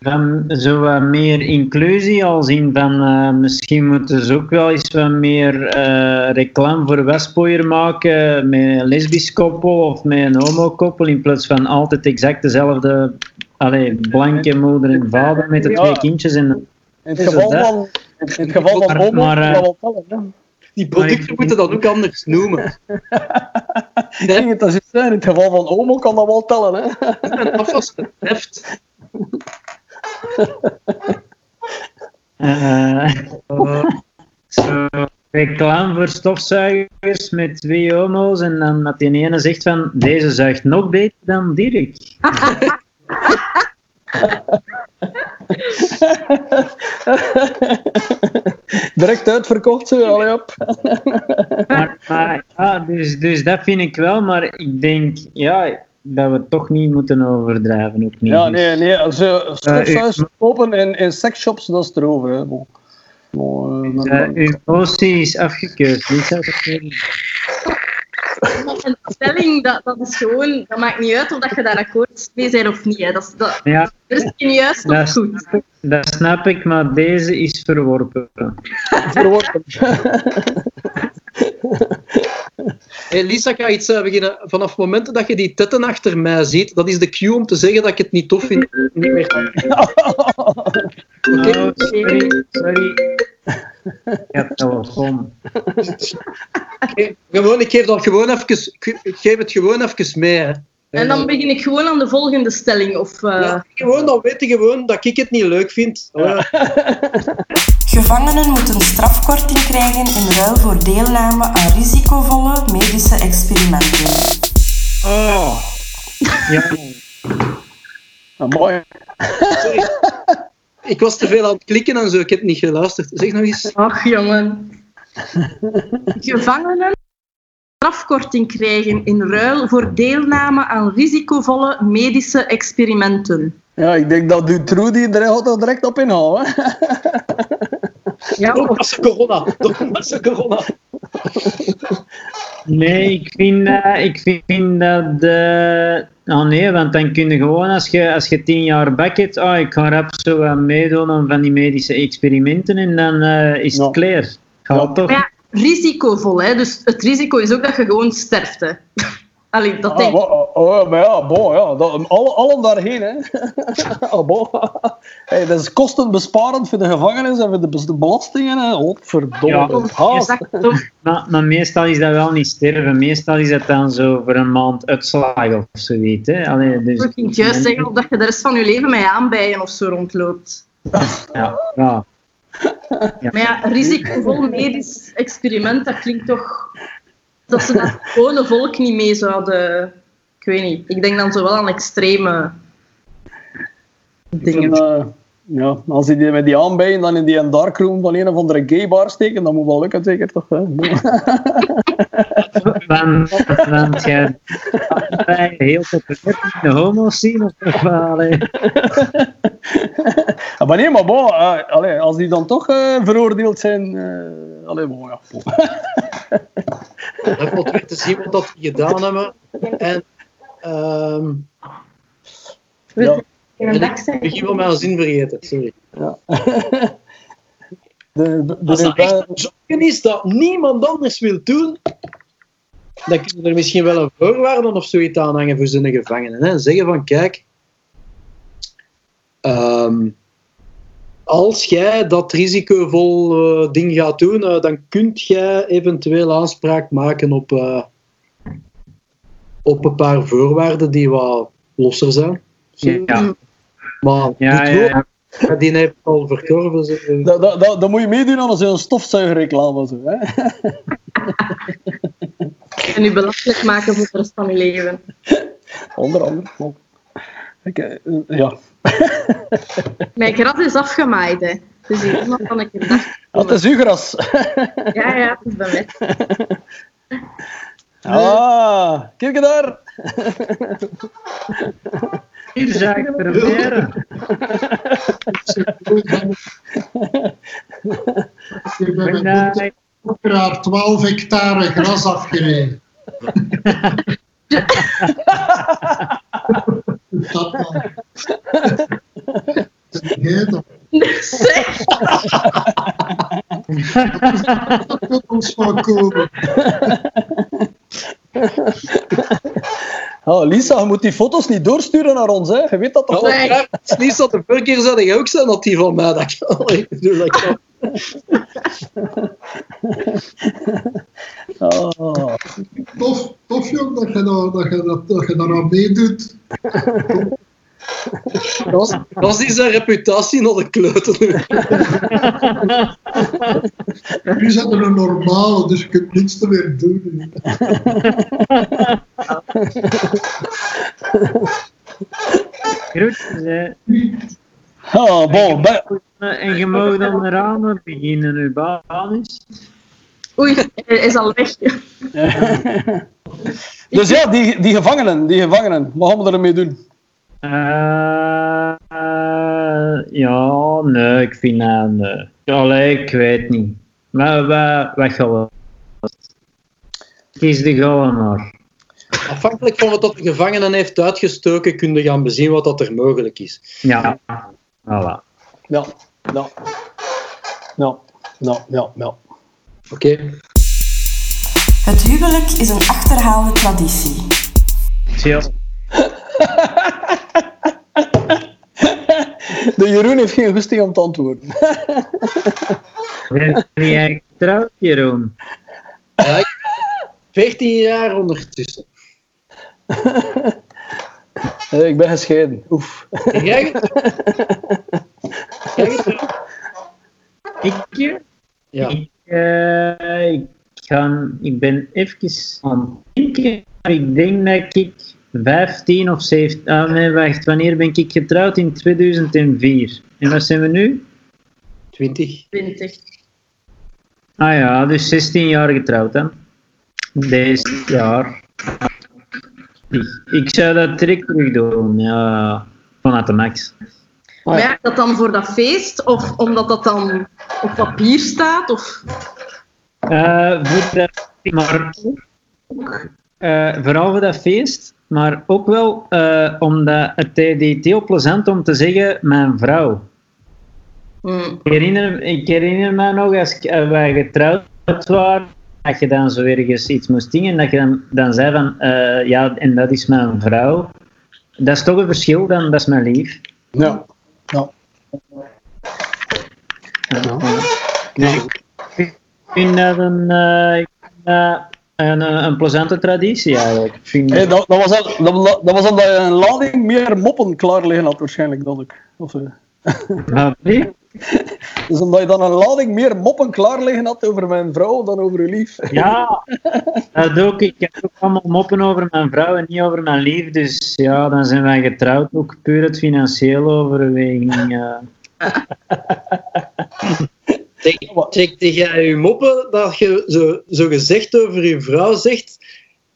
van zo wat meer inclusie, als in van eh, misschien moeten ze ook wel eens wat meer eh, reclame voor Westpooier maken met een lesbisch koppel of met een homo-koppel, in plaats van altijd exact dezelfde allee, blanke moeder en vader met de Ja. twee kindjes. En, In het geval van, in het geval van homo, maar, eh, dat. Die producten moeten dat ook anders noemen. Ik denk het dat is in het geval van homo kan dat wel tellen. Hè. En afwas betreft. eh, eh, Zo, reclame voor stofzuigers met twee homo's en dan dat die ene zegt van deze zuigt nog beter dan Dirk. Direct uitverkocht, zo, allee op. Maar, maar, ja, dus, dus dat vind ik wel, maar ik denk ja, dat we het toch niet moeten overdrijven. Ook niet. Ja, nee, nee. Als je stofzuigers ik- kopen in, in seksshops, dat is erover. Hè. Eh, Dus, dan- eh, uw motie is afgekeurd. Ik. Een stelling, dat, dat is gewoon, dat maakt niet uit of dat je daar akkoord mee bent of niet. Hè. Dat, is- dat, Ja, er is geen juist dat, of goed. snap ik- dat snap ik, maar deze is verworpen. verworpen. Hey Lisa, ik ga iets eh, beginnen. Vanaf het moment dat je die tetten achter mij ziet, dat is de cue om te zeggen dat ik het niet tof vind. Niet meer. Oké? Oh, sorry, sorry. Ja, Gewoon, ik geef, dat gewoon even, ik geef het gewoon even mee. Hè. En dan begin ik gewoon aan de volgende stelling. Of, eh, Ja, gewoon, dan weet je gewoon dat ik het niet leuk vind. Ja. Gevangenen moeten strafkorting krijgen in ruil voor deelname aan risicovolle medische experimenten. Oh. Ja, mooi. Sorry. Ik was te veel aan het klikken en zo, ik heb niet geluisterd. Zeg nog eens. Ach, jongen. Gevangenen strafkorting krijgen in ruil voor deelname aan risicovolle medische experimenten. Ja, ik denk dat Dutroux die er direct op inhouden. Ja, Door corona. Door corona. Nee, ik vind, dat- ik vind dat. de oh nee, want dan kun je gewoon, als je, als je tien jaar back hebt, oh, ik ga rap zo wat meedoen aan van die medische experimenten en dan eh, is het Ja. klaar. Gaat Ja. toch? Ja, risicovol, hè? dus het risico is ook dat je gewoon sterft. Hè. Allee, dat Ah, denk ik. oh, oh, maar ja, bon, ja. Dat, alle, allen daarheen, hè. ah, bon. hey, dat is kostenbesparend voor de gevangenis en voor de, belastingen. Hè. Oh, verdomme. Ja. Maar, maar meestal is dat wel niet sterven. Meestal is dat dan zo voor een maand uitslag of zoiets. Hè. Allee, dus, Ik ging juist zeggen of dat je de rest van je leven met aanbijen of zo rondloopt. Ja, ja. Maar ja, risicovol medisch experiment, dat klinkt toch... Dat ze dat gewone volk niet mee zouden... Ik weet niet. Ik denk dan zo wel aan extreme dingen. En, eh, ja, als die met die aanbijen dan in die darkroom van een of andere gaybar steken, dan moet wel lukken, zeker toch? Hè? Want, bij heel populair de homo's zien of toch wel? Ah, maar nee, maar bon, allee, als die dan toch eh, veroordeeld zijn, eh allee, bon, ja. wil weer te zien wat dat die gedaan hebben. En ehm Ja. En ik begin wel mijn zin vergeten, sorry. De, de, Als dat echt een is dat niemand anders wil doen, dan kunnen er misschien wel een voorwaarde of zoiets aanhangen voor zijn gevangenen. Hè. Zeggen van, kijk, ehm, als jij dat risicovol eh, ding gaat doen, eh, dan kunt jij eventueel aanspraak maken op, eh, op een paar voorwaarden die wat losser zijn. Ja, Maar ja, die ja, ja. ja, die heeft al verkorven. ze- dat, dat, dat, dat moet je meedoen aan zo'n stofzuigerreclame. Zo, hè? En u belachelijk maken voor de rest van uw leven. Onder andere. ja, Mijn gras is afgemaaid, hè. Dus hier iemand van een dag. dat is uw gras. Ja, ja, het is bij mij. Ah, kijk daar. Hier zag ik proberen. Ik ben met Nee. operaar 12 hectare gras afgereden. dat dan? Zeg, dat moet ons van komen. Oh, Lisa, je moet die foto's niet doorsturen naar ons, hè? Je weet dat toch? Ja, Nee. maar Het is niet dat de vorige keer zei je ook zijn dat die van mij. Dat ik, bedoel, dat kan. Oh. Tof, tof jong, dat je, dat, dat, je, dat, dat je daaraan meedoet. Dat was, die zijn reputatie naar de kloten. Nu zijn er een normale, dus je kunt niets te meer doen. Groetjes, hè. Ah, bon, En je mag dan eraan beginnen, uw baan is. oei, hij is al weg. Dus ja, die, die gevangenen, die gevangenen, wat gaan we ermee doen? Eh, eh, ja, nee, ik vind dat... Nee. Allee, ik weet niet. Maar wat, wat gaan we... Kies de maar. Afhankelijk van wat dat de gevangenen heeft uitgestoken, kun je gaan bezien wat dat er mogelijk is. Ja, voilà. Ja, ja. Ja, ja, ja, ja. Oké? Het huwelijk is een achterhaalde traditie. Chill. De Jeroen heeft geen goesting om te antwoorden. Ben jij getrouwd, Jeroen? Ja, ik- 14 jaar ondertussen. Eh, Ik ben gescheiden. Oef. Jij getrouwd? Getrouwd? Ik? Ja. Ik, eh, ik, ga, ik ben even aan het denken, maar ik denk dat ik 15 of 17... Ah, nee, wacht. Wanneer ben ik getrouwd? In 2004. En wat zijn we nu? 20. 20. Ah ja, dus 16 jaar getrouwd dan. Deze jaar. Ik, ik zou dat direct terug doen, ja. Vanuit de max. Maar ja, dat dan voor dat feest? Of omdat dat dan op papier staat? Of... Eh, voor dat, maar ook, eh, vooral voor dat feest, maar ook wel eh, omdat het deed heel plezant om te zeggen mijn vrouw. Hmm. Ik herinner, ik herinner me nog als ik- als wij getrouwd waren, dat je dan zo ergens iets moest dingen, dat je dan, dan zei van eh, ja, en dat is mijn vrouw. Dat is toch een verschil, dan, dat is mijn lief. Ja. Ja. Dus ik vind dat een, eh, ik vind dat een, eh, een plezante traditie eigenlijk. Ik vind Hey, dat, dat, was al, dat, was- dat was omdat je een lading meer moppen klaar liggen had, waarschijnlijk. Dat ik. Of, eh, nee, dus omdat je dan een lading meer moppen klaar liggen had over mijn vrouw dan over uw lief. Ja, dat ook. Ik heb ook allemaal moppen over mijn vrouw en niet over mijn lief. Dus ja, dan zijn wij getrouwd. Ook puur het financiële overweging. Checkte jij je moppen dat je zo, zo gezegd over je vrouw zegt?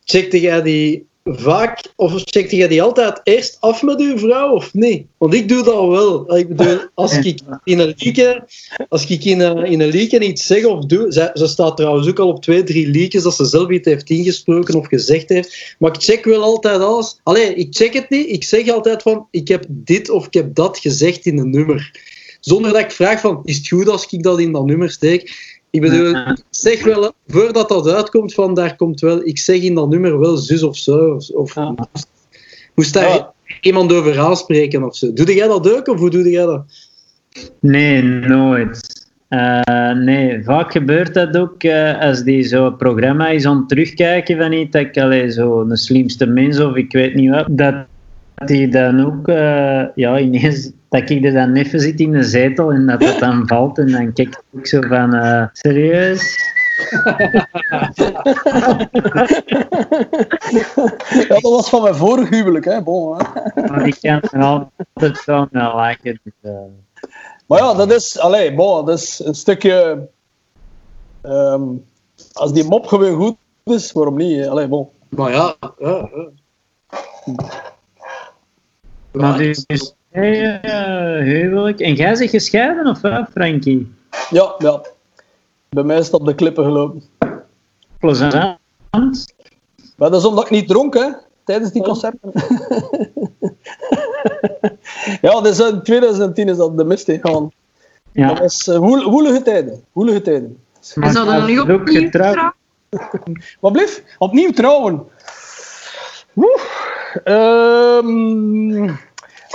Checkte jij die vaak, of checkte jij die altijd eerst af met je vrouw of niet? Want ik doe dat wel. Ik bedoel, als ik in een lieke, als ik in een, in een lieke iets zeg of doe, ze, ze staat trouwens ook al op twee, drie liekjes dat ze zelf iets heeft ingesproken of gezegd heeft, maar ik check wel altijd alles. Allee, ik check het niet. Ik zeg altijd van, ik heb dit of ik heb dat gezegd in een nummer. Zonder dat ik vraag van, is het goed als ik dat in dat nummer steek? Ik bedoel, ik zeg wel, voordat dat uitkomt van, daar komt wel, ik zeg in dat nummer wel zus of zo. Of, of Ja. moest, daar Ja. iemand over aanspreken of zo. Doe jij dat ook of hoe doe jij dat? Nee, nooit. Eh, nee, vaak gebeurt dat ook eh, als die zo'n programma is aan het terugkijken van iets dat ik allee, zo een slimste mens of ik weet niet wat, dat die dan ook, eh, ja, ineens, dat ik er dan even zit in de zetel en dat dat dan valt en dan kijk ik ook zo van, eh, serieus? Ja, dat was van mijn vorig huwelijk, hè. Bon, hè. Maar ik kan er altijd zo naar lachen. Dus, eh, Maar ja, dat is, allee, bon, dat is een stukje. ehm, als die mop gewoon goed is, waarom niet? Allee, bon. Maar ja, ja, ja. Maar dus, dus hey, huwelijk. En jij bent gescheiden of wat, Frankie? Ja, ja. Bij mij is het op de klippen gelopen. Plezant. Maar dat is omdat ik niet dronk, hè, tijdens die concerten. ja, dus in 2010 is dat de mist ingegaan. Ja. Dat was eh, woel- woelige tijden. Woelige tijden. En zouden we nu opnieuw getrouwd. trouwen? Wat blieft? Opnieuw trouwen. Woe. Ehm,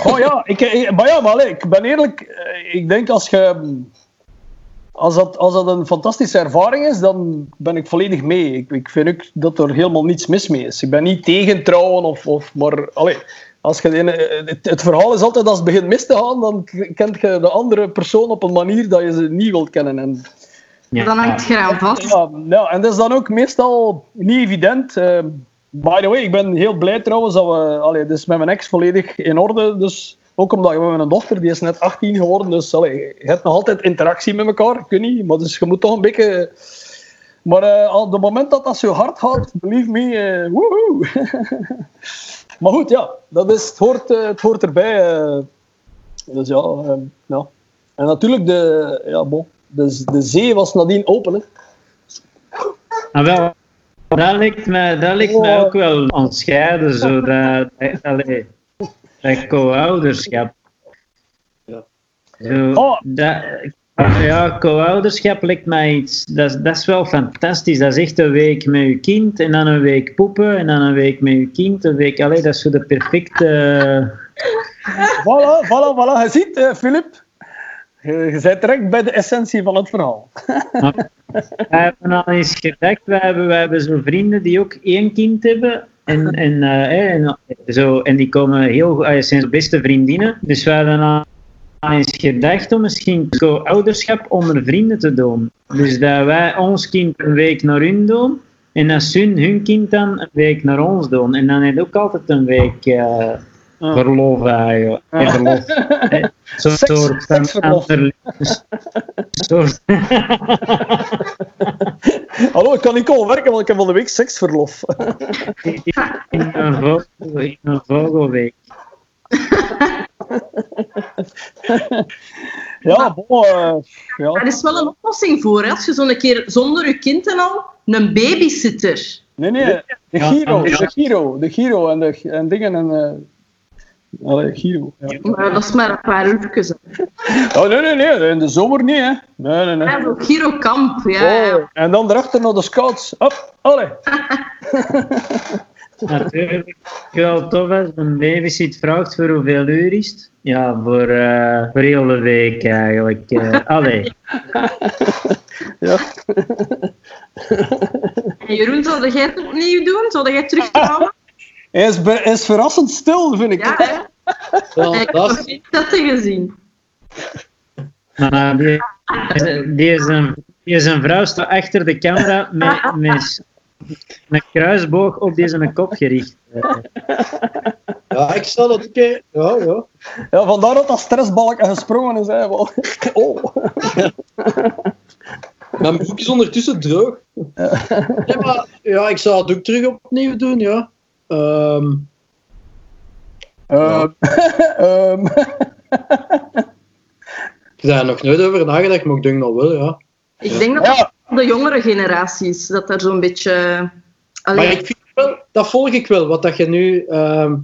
oh ja, ik, maar ja, maar ik ben eerlijk. eh, Ik denk als je. Als dat, als dat een fantastische ervaring is, dan ben ik volledig mee. Ik, ik vind ook dat er helemaal niets mis mee is. Ik ben niet tegen trouwen, of, of, maar allee, als je de ene- het, het verhaal is altijd als het begint mis te gaan, dan kent je de andere persoon op een manier dat je ze niet wilt kennen. En Ja. Dan hangt je eraan vast. ja, ja, en dat is dan ook meestal niet evident. Eh, by the way, ik ben heel blij trouwens dat we... Allee, dus met mijn ex volledig in orde. Dus ook omdat we hebben een dochter, die is net 18 geworden. Dus allee, je hebt nog altijd interactie met elkaar. Ik weet niet, maar dus je moet toch een beetje... Maar eh, op het moment dat dat zo hard gaat, believe me, eh woehoe. maar goed, ja, dat is, het, hoort, eh, het hoort erbij. eh. dus ja, ja. En natuurlijk, de, ja, bon, de, de zee was nadien open. Hè. Ah, wel, dat lijkt mij, dat lijkt mij ook wel ontscheiden, zo dat, allee, dat co-ouderschap. Ja. Zo, Oh. dat, ja, co-ouderschap lijkt mij iets, dat, is- dat is wel fantastisch. Dat is echt een week met je kind en dan een week poepen en dan een week met je kind, een week, allee, dat is zo de perfecte... Voilà, voilà, voilà. Je ziet, eh, Filip, je, je bent direct bij de essentie van het verhaal. We hebben al eens gedacht, we hebben, we hebben zo vrienden die ook één kind hebben. En, en, eh, en, zo, en die komen heel eh, zijn beste vriendinnen. Dus we hadden al eens gedacht om misschien co-ouderschap onder vrienden te doen. Dus dat wij ons kind een week naar hun doen. En dat hun hun kind dan een week naar ons doen. En dan heb je ook altijd een week eh, Ah. verlof eigenlijk. Eh, verlof. Zo'n soort van ander- soort Hallo, ik kan niet komen werken, want ik heb van de week seksverlof. in een, vogel, in een vogelweek. ja, bon, eh, ja. Er is wel een oplossing voor, hè. als je zo'n keer zonder je kind en al een babysitter. Nee, nee, de Ja, Giro, ja. de Giro, de Giro en, de, en dingen en... eh allee, Giro. Ja. Maar dat is maar een paar uurtjes. Oh, nee, nee, nee, in de zomer niet, hè. Nee, nee, nee. Ja, zo Giro Kamp, ja. Oh, en dan erachter naar de scouts. Hop, allee. Natuurlijk wel tof als een babysit vraagt voor hoeveel uur is het? Ja, voor, eh voor heel de week eigenlijk. eh allee. Ja. En Jeroen, zou jij het opnieuw doen? Zou jij terugkomen? Hij is, be- is verrassend stil, vind ik. Ja, hè? Ja, Ik heb dat nog zetten gezien. Maar die, die, is een, die is een vrouw staat achter de camera met, met een kruisboog op deze kop gericht. Eh, ja, ik zal dat oké. Ja, ja. Ja, vandaar dat dat stressbalken gesprongen is. Hè. Wel, Oh. Mijn broek is ondertussen droog. Ja, maar, ja, ik zou het ook terug opnieuw doen, ja. Ehm, Ehm, ehm, ik heb daar nog nooit over nagedacht, maar ik denk dat wel, ja. Ik denk dat ja, dat de jongere generaties, dat er zo'n beetje... Maar ik vind wel, dat volg ik wel, wat dat je nu, ehm,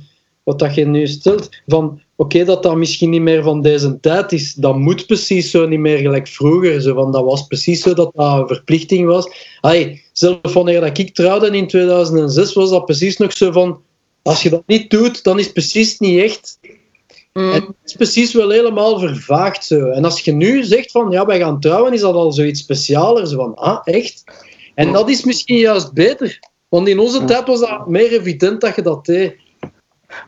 wat dat je nu stelt. Van, oké, dat dat misschien niet meer van deze tijd is, dat moet precies zo niet meer gelijk vroeger. Zo, van, dat was precies zo dat dat een verplichting was. Allee, zelfs wanneer dat ik trouwde in 2006, was dat precies nog zo van, als je dat niet doet, dan is het precies niet echt. mm, En het is precies wel helemaal vervaagd zo. En als je nu zegt van ja, wij gaan trouwen, is dat al zoiets specialer. Zo van, ah, echt? En dat is misschien juist beter. Want in onze tijd was dat meer evident dat je dat deed.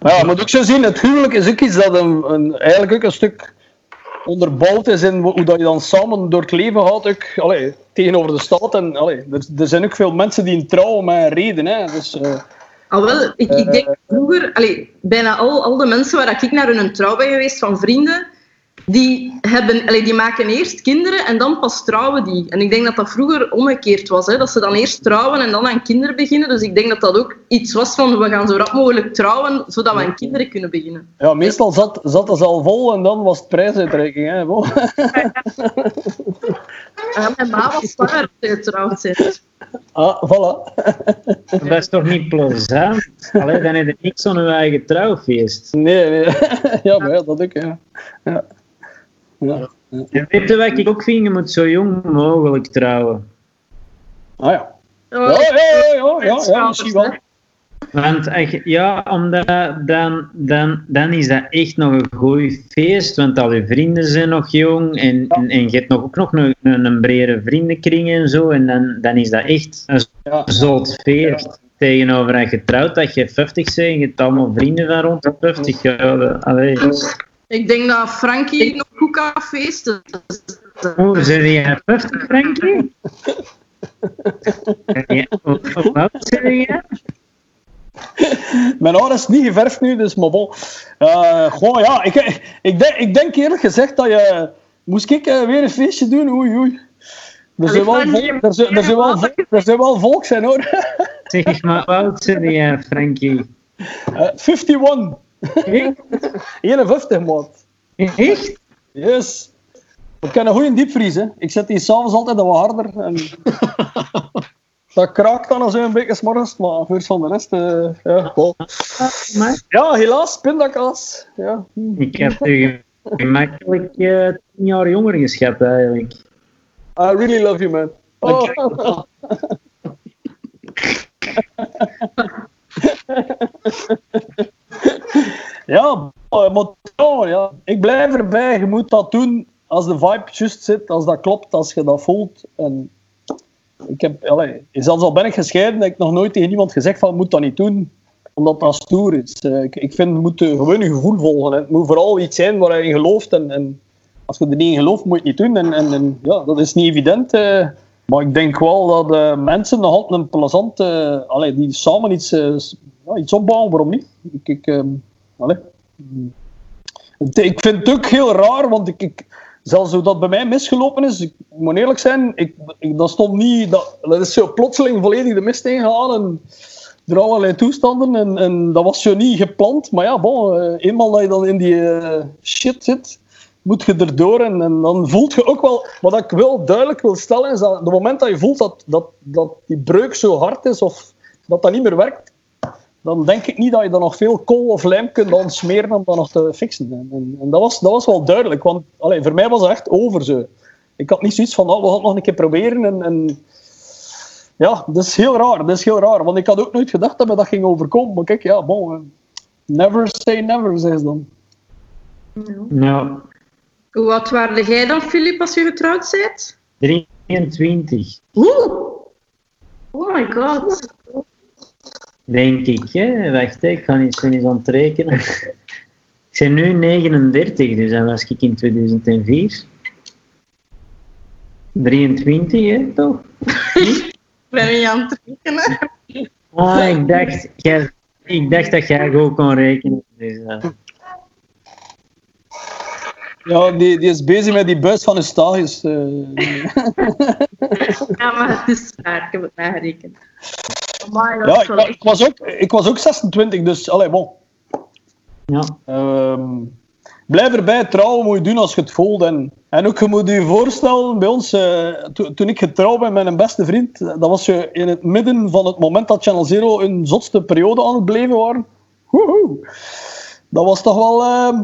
maar ja, je moet ook zo zien, het huwelijk is ook iets dat een, een, eigenlijk ook een stuk onderbouwd is in hoe dat je dan samen door het leven gaat, ook, allee, tegenover de staat. En, allee, er, er zijn ook veel mensen die trouwen met een reden. Hè. Dus, eh, Al wel, ik, ik denk vroeger, allee, bijna al, al de mensen waar ik naar hun trouw ben geweest van vrienden, die, hebben, allee, die maken eerst kinderen en dan pas trouwen die. En ik denk dat dat vroeger omgekeerd was. Hè? Dat ze dan eerst trouwen en dan aan kinderen beginnen. Dus ik denk dat dat ook iets was van we gaan zo rap mogelijk trouwen, zodat we aan kinderen kunnen beginnen. ja, meestal zat, zat het al vol en dan was het prijsuitreiking. Hè. Bon. Ja, mijn ma was zwanger ze getrouwd zijn. Ah, voilà. Dat is toch niet plezant? Allee, dan heb je niks aan je eigen trouwfeest. Nee, nee. Ja, maar ja, dat ook, ja. ja. Ja. En weet je wat ik ook vind? Je moet zo jong mogelijk trouwen. Ah ja. Oh, Ja, ja, ja, ja, ja, ja, misschien wel. Want je- ja, omdat dan, dan, dan is dat echt nog een goed feest, want al je vrienden zijn nog jong en, en, en je hebt nog, ook nog een, een, een brede vriendenkring en zo, en dan, dan is dat echt een Ja. zot feest. Tegenover dat je trouwt, dat je 50 bent en je hebt allemaal vrienden van rond de 50. Ja, allee. Ik denk dat Frankie nog goed kan feesten. Hoe zijn jij 50, Frankie? Ja, Hoe oud zijn jij? Mijn haar is niet geverfd nu, dus maar bon. Eh, goh, ja, ik, ik, denk, ik denk eerlijk gezegd dat je... Moest ik eh, weer een feestje doen? Oei, oei. Er zijn wel, Allee, vol, Frankie, er zijn, er zijn wel, er zijn wel volk zijn, hoor. Zeg maar, oud zijn jij, Frankie? Eh 51. 51, maat. Echt? Yes. Ik ken een goede diepvries, hè. Ik zet die s'avonds altijd wat harder. En... dat kraakt dan als een beetje 's morgens, maar voor van de rest, eh, ja. Maar Ja, helaas, pindakaas. Ja. ik heb u gemakkelijk eh, tien jaar jonger geschat, eigenlijk. I really love you, man. Oh. ja, ja, ik blijf erbij. Je moet dat doen als de vibe juist zit, als dat klopt, als je dat voelt. En ik heb, allee, zelfs al ben ik gescheiden, heb ik nog nooit tegen iemand gezegd van, moet dat niet doen, omdat dat stoer is. Eh, ik, ik vind, je moet eh, gewoon je gevoel volgen. Het moet vooral iets zijn waar je in gelooft. En, en als je er niet in gelooft, moet je het niet doen. En, en, ja, dat is niet evident. eh. maar ik denk wel dat eh, mensen nog altijd een plezant... eh, allee, die samen iets, iets opbouwen, waarom niet? Ik, ik, ehm, ik vind het ook heel raar, want ik... ik Zelfs hoe dat bij mij misgelopen is, ik moet eerlijk zijn, ik, ik, dat stond niet... Dat, is zo plotseling volledig de mist ingegaan en door allerlei toestanden. En, en dat was zo niet gepland. Maar ja, eh, eenmaal dat je dan in die eh, shit zit, moet je erdoor. En, en dan voelt je ook wel... Wat ik wel duidelijk wil stellen, is dat op het moment dat je voelt dat, dat, dat die breuk zo hard is, of dat dat niet meer werkt, dan denk ik niet dat je dan nog veel kool of lijm kunt smeren om dat nog te fixen. En, en, en dat, was, dat was wel duidelijk, want allee, voor mij was het echt over zo. Ik had niet zoiets van, oh, we gaan het nog een keer proberen. En, en ja, dat is heel raar. Dat is heel raar, want ik had ook nooit gedacht dat me dat ging overkomen. Maar kijk, ja, bon, eh, never say never, zei ze dan. Nou, Hoe oud waren jij dan, Filip, als je getrouwd bent? 23, Oeh! Oh my god. Denk ik. Hè? Wacht, hè, ik ga eens, eens aan het rekenen. Ik ben nu 39, dus dat was ik in 2004. 23, hè, toch? Ik ben niet aan het rekenen. Ah, ik dacht, jij, ik dacht dat jij ook kon rekenen. Dus, eh, Ja, die, die is bezig met die buis van Eustachius. eh. Ja, maar het is waar. Ik heb het nagerekend. Amai, ja, ik, was ook, ik was ook 26, dus allee, bon. ja. Ehm, blijf erbij, trouwen moet je doen als je het voelt. En, en ook, je moet je voorstellen, bij ons, eh, to- toen ik getrouwd ben met een beste vriend, dat was je in het midden van het moment dat Channel Zero een zotste periode aan het beleven waren. Woehoe. Dat was toch wel... ehm,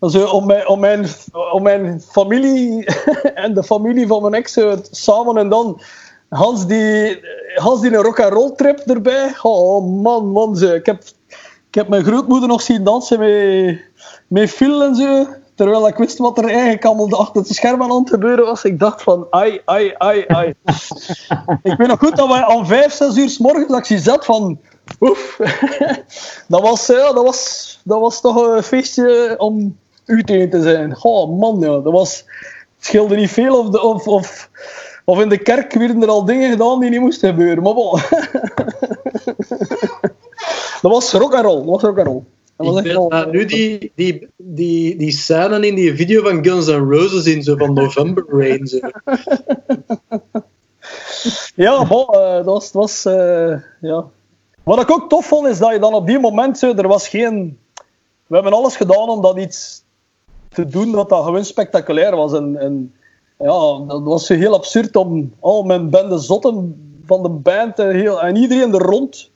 zo om, mijn, om, mijn, om mijn familie en de familie van mijn ex eh, samen en dan Hans die, Hans die een rock and roll trip erbij. Oh man, man, ze. Ik heb, ik heb mijn grootmoeder nog zien dansen met, met Phil en zo. Terwijl ik wist wat er eigenlijk allemaal achter het scherm aan het gebeuren was. Ik dacht van, ai, ai, ai, ai. ik weet nog goed dat wij om vijf, zes uur s morgens dat ik zie zat van... Oef. dat, was, ja, dat, was, dat was toch een feestje om u te zijn. Oh man, ja, dat was, scheelde niet veel of, de, of, of, of in de kerk werden er al dingen gedaan die niet moesten gebeuren. Maar bon. dat was rock and roll. Dat was rock and roll. Dat Ik nu die, die, die, die scène in die video van Guns N' Roses in, zo van November Rain. Zo. Ja, bon, eh, dat was... Dat was eh, ja. Wat ik ook tof vond, is dat je dan op die moment... Zo, er was geen... We hebben alles gedaan om dat iets te doen dat dat gewoon spectaculair was. En, en ja, dat was heel absurd om al mijn bende zotten van de band en, heel, en iedereen er rond...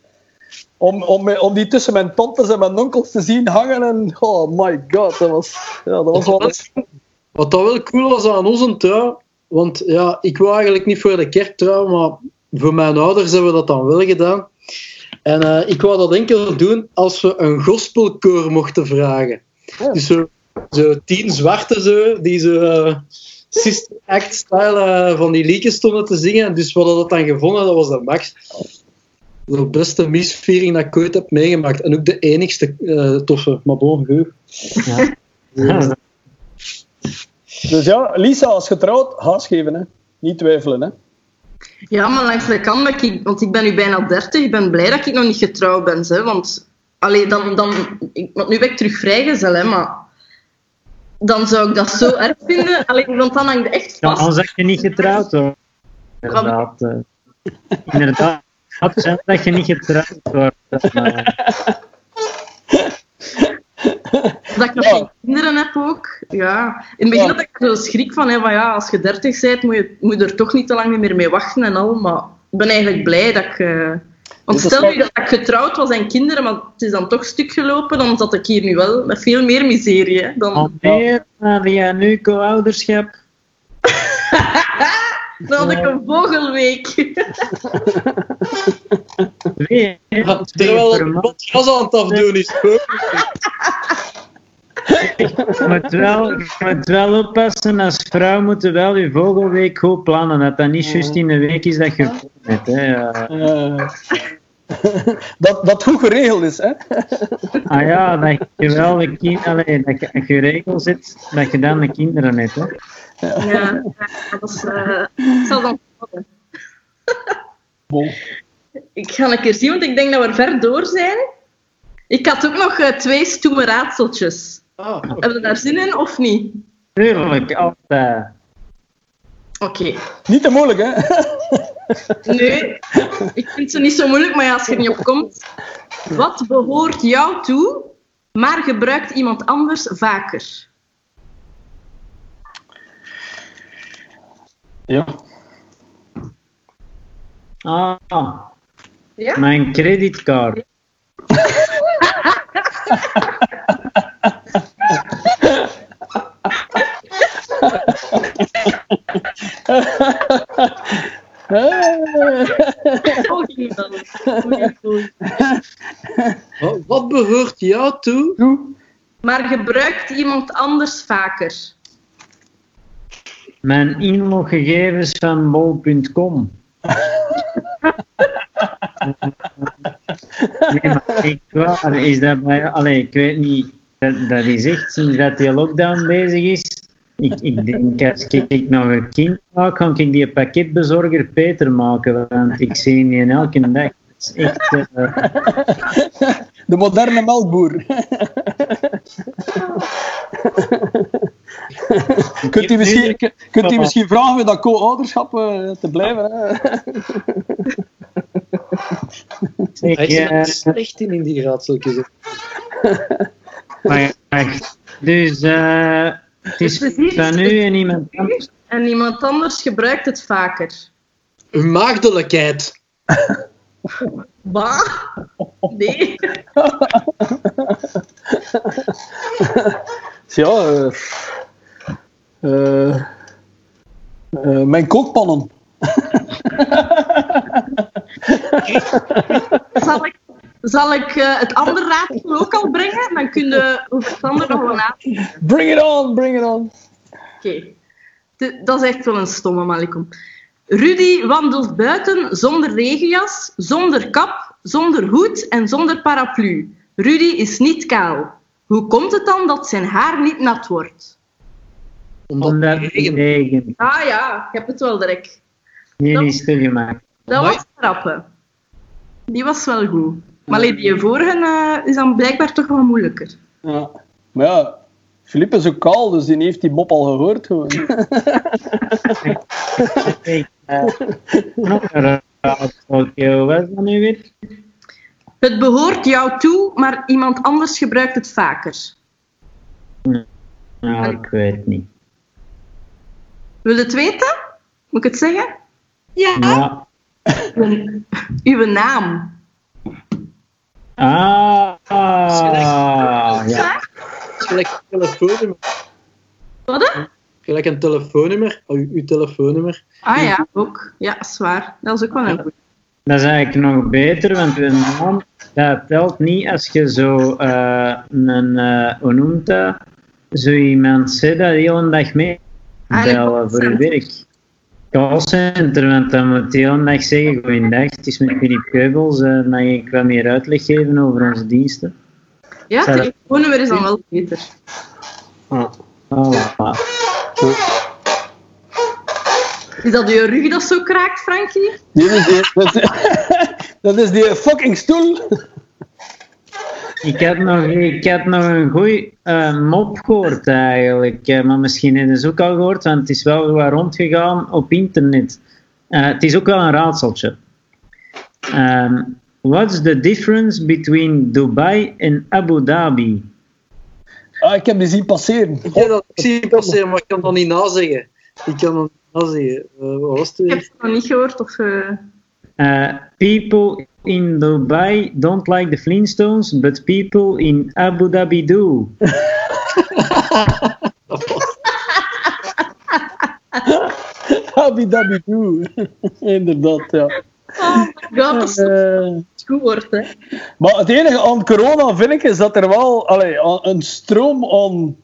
Om, om, om die tussen mijn tantes en mijn onkels te zien hangen. En, oh my god, dat was, ja, dat was wel... Wat dat wel cool was aan onze trouw, want ja, ik wou eigenlijk niet voor de kerk trouwen, maar voor mijn ouders hebben we dat dan wel gedaan. En eh, ik wou dat enkel doen als we een gospelkoor mochten vragen. Ja. Dus zo, zo tien zwarte zo, die zo eh, Sister Act style eh, van die liedjes stonden te zingen. Dus we hadden dat dan gevonden, dat was de max. De beste misviering dat ik ooit heb meegemaakt. En ook de enigste eh, toffe, maar bon. Ja. Dus ja, Lisa, als getrouwd, haas geven. Hè. Niet twijfelen. Hè. Ja, maar langs de kant, ik, want ik ben nu bijna 30, ik ben blij dat ik nog niet getrouwd ben. Hè, want allee, dan, dan, ik, want nu ben ik terug vrijgezel, hè, maar dan zou ik dat zo erg vinden. Allee, want dan hangt het echt Ja, vast. anders had je niet getrouwd hoor. Inderdaad. eh. inderdaad. Het zijn dat je niet getrouwd wordt. Dat ik nog geen kinderen heb ook. Ja. In het begin Ja. had ik er zo schrik van, hè, van ja, als je 30 bent, moet je, moet je er toch niet te lang meer mee wachten en al. Maar ik ben eigenlijk blij dat ik... eh, Want Dus stel nu dat ik getrouwd was en kinderen, maar het is dan toch stuk gelopen, dan zat ik hier nu wel met veel meer miserie. Hè, dan, meer dan jij nu co-ouderschap. dan had ik een vogelweek. Twee terwijl het wat gas aan het afdoen is. Je moet wel, je moet wel oppassen, als vrouw moet je wel je vogelweek goed plannen. Dat dat niet juist in de week is dat je hebt. Hè. Ja. Eh, dat dat goed geregeld is. Hè. Ah ja, dat je wel de kind, allee, dat je regel zit, dat je dan de kinderen hebt. Hè. ja, dat is... eh, ik zal dan... Bon. Ik ga een keer zien, want ik denk dat we ver door zijn. Ik had ook nog eh, twee stoeme raadseltjes. Ah, Heb je daar zin in of niet? Tuurlijk, altijd. Oké. Niet te moeilijk, hè? Nee, ik vind ze niet zo moeilijk, maar ja, als je er niet op komt. Wat behoort jou toe, maar gebruikt iemand anders vaker? Ja. Ah, Ja? mijn creditcard. wat- behoort jou toe? Maar gebruikt iemand anders vaker? Mijn inloggegevens van bol.com. nee, maar echt waar, is dat bij, allee, ik weet niet, dat, dat is echt sinds dat die lockdown bezig is. Ik, ik denk, als ik, ik nog een kind maak, kan ik die pakketbezorger Peter maken, want ik zie die elke dag. Dat is echt, eh, De moderne melkboer. kunt, u misschien, kunt u misschien vragen met dat co-ouderschap eh, te blijven? Hè? ik, Hij is er eh, slecht in, in die raadseltjes. Maar, maar, dus eh, het is Precies. van u en iemand anders. En iemand anders gebruikt het vaker. Uw maagdelijkheid. Bah? Nee. Ja, eh, eh, eh, mijn kookpannen. Zal ik, zal ik eh, het andere raadsel ook al brengen? Dan kun je over het andere nog wel nadenken. Bring it on, bring it on. Oké. Dat is echt wel een stomme, Malikum. Rudy wandelt buiten zonder regenjas, zonder kap, zonder hoed en zonder paraplu. Rudy is niet kaal. Hoe komt het dan dat zijn haar niet nat wordt? Omdat Omdat het regent. Ah ja, ik heb het wel direct. Nee, Dat- niet stilgemaakt. Dat Amai. was grappen. Die was wel goed. Maar allee, die vorige eh, is dan blijkbaar toch wel moeilijker. Ja. Maar ja, Filip is ook kaal, dus die heeft die mop al gehoord. Gewoon. Hey, eh, dat nu weer? Het behoort jou toe, maar iemand anders gebruikt het vaker. Nou, ik weet het niet. Wil je het weten? Moet ik het zeggen? Ja. Uw, uw naam. Ah, ah, ja. Het is gelijk een telefoonnummer. Wat? Gelijk een telefoonnummer. Oh, uw, uw telefoonnummer. Ah ja, ook. Ja, is waar. Dat is ook wel een. Dat is eigenlijk nog beter, want je naam dat telt niet als je zo eh, een, eh hoe noemt dat? Zo iemand zit dat de hele dag mee Ah, bellen voor je werk. Callcenter, want dan moet de hele dag zeggen, goeiedag, het is met Philip Keubels, eh mag ik wat meer uitleg geven over onze diensten? Ja, dat- telefoonnummer is dan wel beter. Voilà. Is dat je rug dat zo kraakt, Frankie? Die is die, dat, is, dat is die fucking stoel. Ik had nog, ik had nog een goeie eh, mop gehoord eigenlijk, eh, maar misschien hebben ze ook al gehoord, want het is wel wat rondgegaan op internet. Eh, het is ook wel een raadseltje. Ehm, what's the difference between Dubai en Abu Dhabi? Ah, ik heb die zien passeren. Ik heb dat ik zie het passeren, maar ik kan dat niet nazeggen. Ik kan dat niet nazeggen. Eh, wat was het Ik heb het nog niet gehoord. Of, eh, Uh, people in Dubai don't like the Flintstones, but people in Abu Dhabi do. Dat was- Habi dabi doe. Inderdaad, ja. Oh my god, dat is Eh, goed woord, hè. maar het enige aan corona vind ik is dat er wel allee, een stroom aan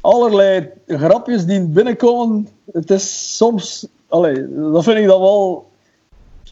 allerlei grapjes die binnenkomen. Het is soms, allee, dat vind ik dan wel.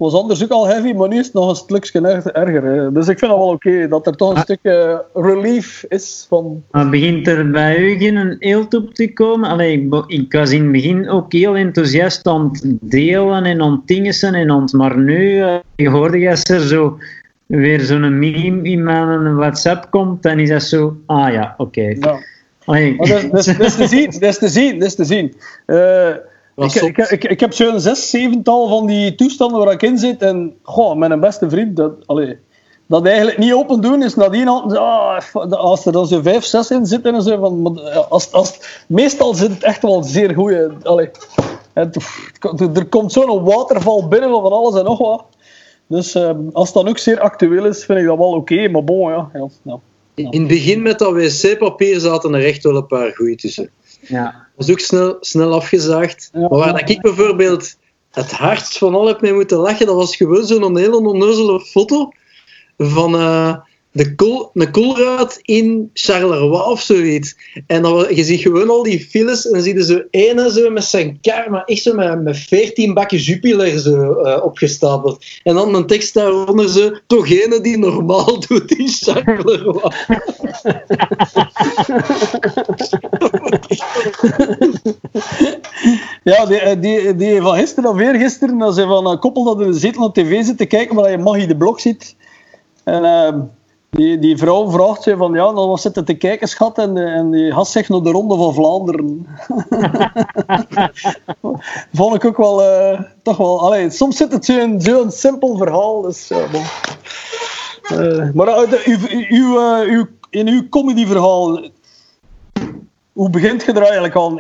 Het was anders ook al heavy, maar nu is het nog een stukje erger. erger. Dus ik vind dat wel oké dat er toch een Ah. stukje relief is van. Maar begint er bij u geen eelt op te komen? Allee, ik was in het begin ook heel enthousiast aan het delen en aan het en aan het... Maar nu, eh, je hoorde er zo weer zo'n meme in mijn WhatsApp komt, dan is dat zo... Ah ja, oké. Ja. Allee, Maar dat, is- dat, is- dat is te zien, dat is te zien, dat is te zien. Eh, Ik, ik, ik, ik heb zo'n zes, zevental van die toestanden waar ik in zit. En goh, met een beste vriend, dat, allee, dat eigenlijk niet open doen is nadien al, ah, als er dan zo vijf, zes in zitten en zo. Van, ja, als, als, meestal zit het echt wel zeer. Allee, het, pff, er komt zo'n waterval binnen van alles en nog wat. Dus eh, als dat ook zeer actueel is, vind ik dat wel oké. maar bon, ja. ja, ja. In het begin met dat wc-papier zaten er echt wel een paar goeie tussen. Ja. Dat was ook snel, snel afgezaagd. Ja. Maar waar dat ik bijvoorbeeld het hardst van al heb mee moeten lachen, dat was gewoon zo'n hele onnozele foto van eh, de kool, een koolruit in Charleroi of zoiets. En dan, je ziet gewoon al die files en dan zie je zo ene met zijn kar, maar echt zo met, met 14 bakken Jupiler zo eh, opgestapeld. En dan een tekst daaronder zo, toch ene die normaal doet in Charleroi. Ja, die, eh, die, die van gisteren of eergisteren, dat ze van een koppel dat in de zetel op tv zit te kijken, maar je Maggie de Blok ziet. En ehm, die, die vrouw vraagt ze van, ja, dan was zitten te kijken, schat, en, en die gast zegt naar de Ronde van Vlaanderen. Vond ik ook wel, eh, toch wel, allee, soms zit het zo'n zo'n simpel verhaal, dus. Eh, maar uw, uw, eh, uw, in uw comedyverhaal, hoe begint je er eigenlijk aan?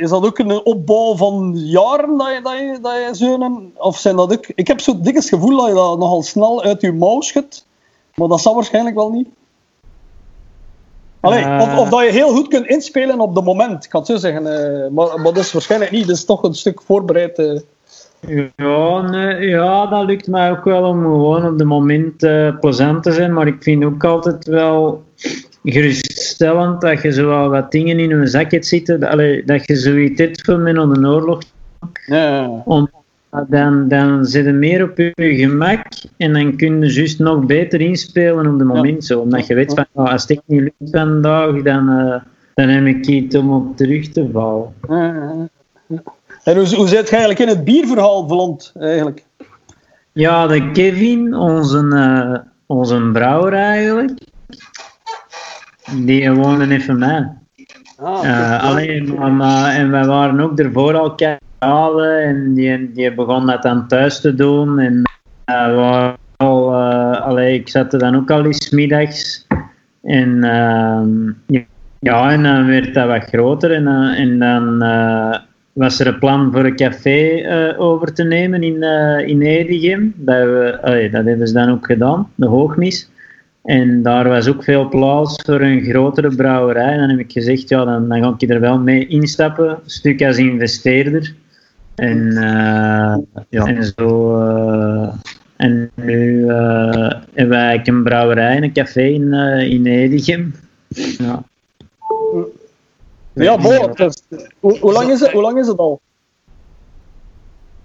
Is dat ook een opbouw van jaren dat je, dat je, dat je zo'n... Of zijn dat ook... Ik heb zo'n dikke gevoel dat je dat nogal snel uit je mouw schudt. Maar dat zal waarschijnlijk wel niet. Allee, Eh. of, of dat je heel goed kunt inspelen op het moment. Ik kan het zo zeggen. eh, maar, maar dat is waarschijnlijk niet. Dat is toch een stuk voorbereid. eh. Ja, nee, ja, dat lukt mij ook wel om gewoon op het moment plezant te zijn. Maar ik vind ook altijd wel geruststellend dat je zo wat dingen in je zak hebt zitten. Dat, allee, dat je zoiets hebt voor met een oorlog. Ja, ja, ja. Om, dan, dan zit je meer op je gemak en dan kun je juist nog beter inspelen op het moment. Zo, omdat je weet van, oh, als het niet lukt vandaag, dan, eh, dan heb ik iets om op terug te vallen. En hoe, hoe zit je eigenlijk in het bierverhaal beland, eigenlijk? Ja, de Kevin, onze, eh, onze brouwer eigenlijk, die woonde even mij. Ah, Eh, alleen, maar, maar- en wij waren ook ervoor al en die, begon dat dan thuis te doen. En eh, eh, ik zat er dan ook al eens middags. En ehm, ja, en dan werd dat wat groter en, dan- en dan eh, was er een plan voor een café eh, over te nemen in, eh in Edegem. Dat, we, dat hebben ze dan ook gedaan, de Hoogmis. En daar was ook veel plaats voor een grotere brouwerij. En dan heb ik gezegd, ja, dan, dan ga ik er wel mee instappen, een stuk als investeerder. En, eh, ja. en zo. eh, en nu eh, hebben wij eigenlijk een brouwerij en een café in, eh in Edegem. Ja. ja, bon, dus, hoe, hoe, lang is het, hoe lang is het al?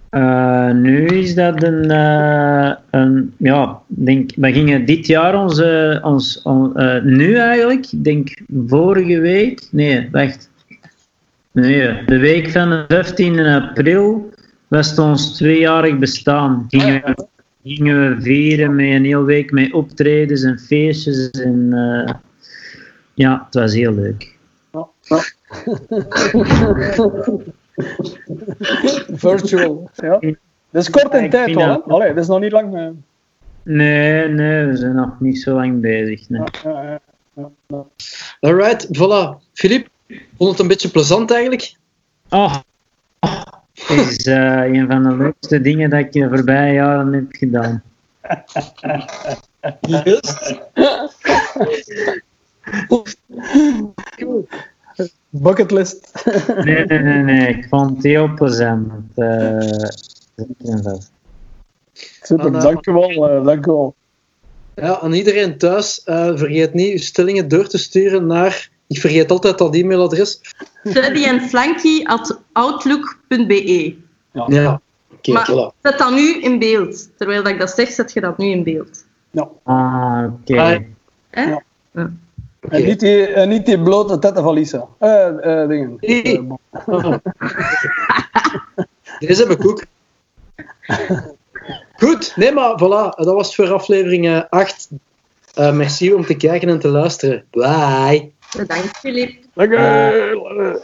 Eh, nu is dat een, eh, een ja, denk, we gingen dit jaar onze, ons, on- eh, nu eigenlijk, ik denk vorige week, nee, wacht. Nee, de week van de 15 april was ons tweejarig bestaan. Gingen we, gingen we vieren met een hele week met optredens en feestjes en eh, ja, het was heel leuk. Virtual. Ja. Dat is kort in tijd hè? dat- Allee, dat is nog niet lang. eh. Nee, nee, we zijn nog niet zo lang bezig. Nee. Ja. Alright, voilà. Filip, vond het een beetje plezant eigenlijk? Oh, is eh, een van de leukste dingen dat ik de voorbije jaren heb gedaan. Yes. Bucketlist. Nee, nee, nee, nee, ik vond het heel plezant. eh, vast. Super, Ah, nou. dank u wel. eh, dank u wel. Ja, aan iedereen thuis, eh, vergeet niet uw stellingen door te sturen naar... Ik vergeet altijd dat e-mailadres. Freddy en Flanky at outlook.be. Ja, oké, Maar voilà. zet dat nu in beeld. Terwijl dat ik dat zeg, zet je dat nu in beeld. Ah, oké. Ah? Ja. Ja. En, niet die, en niet die blote tetten van Lisa. Eh, eh, dingen. Nee. Eh. Deze heb ik ook. Goed, nee, maar voilà, dat was het voor aflevering 8. merci om te kijken en te luisteren. Bye. Bedankt, Filip. Dank u.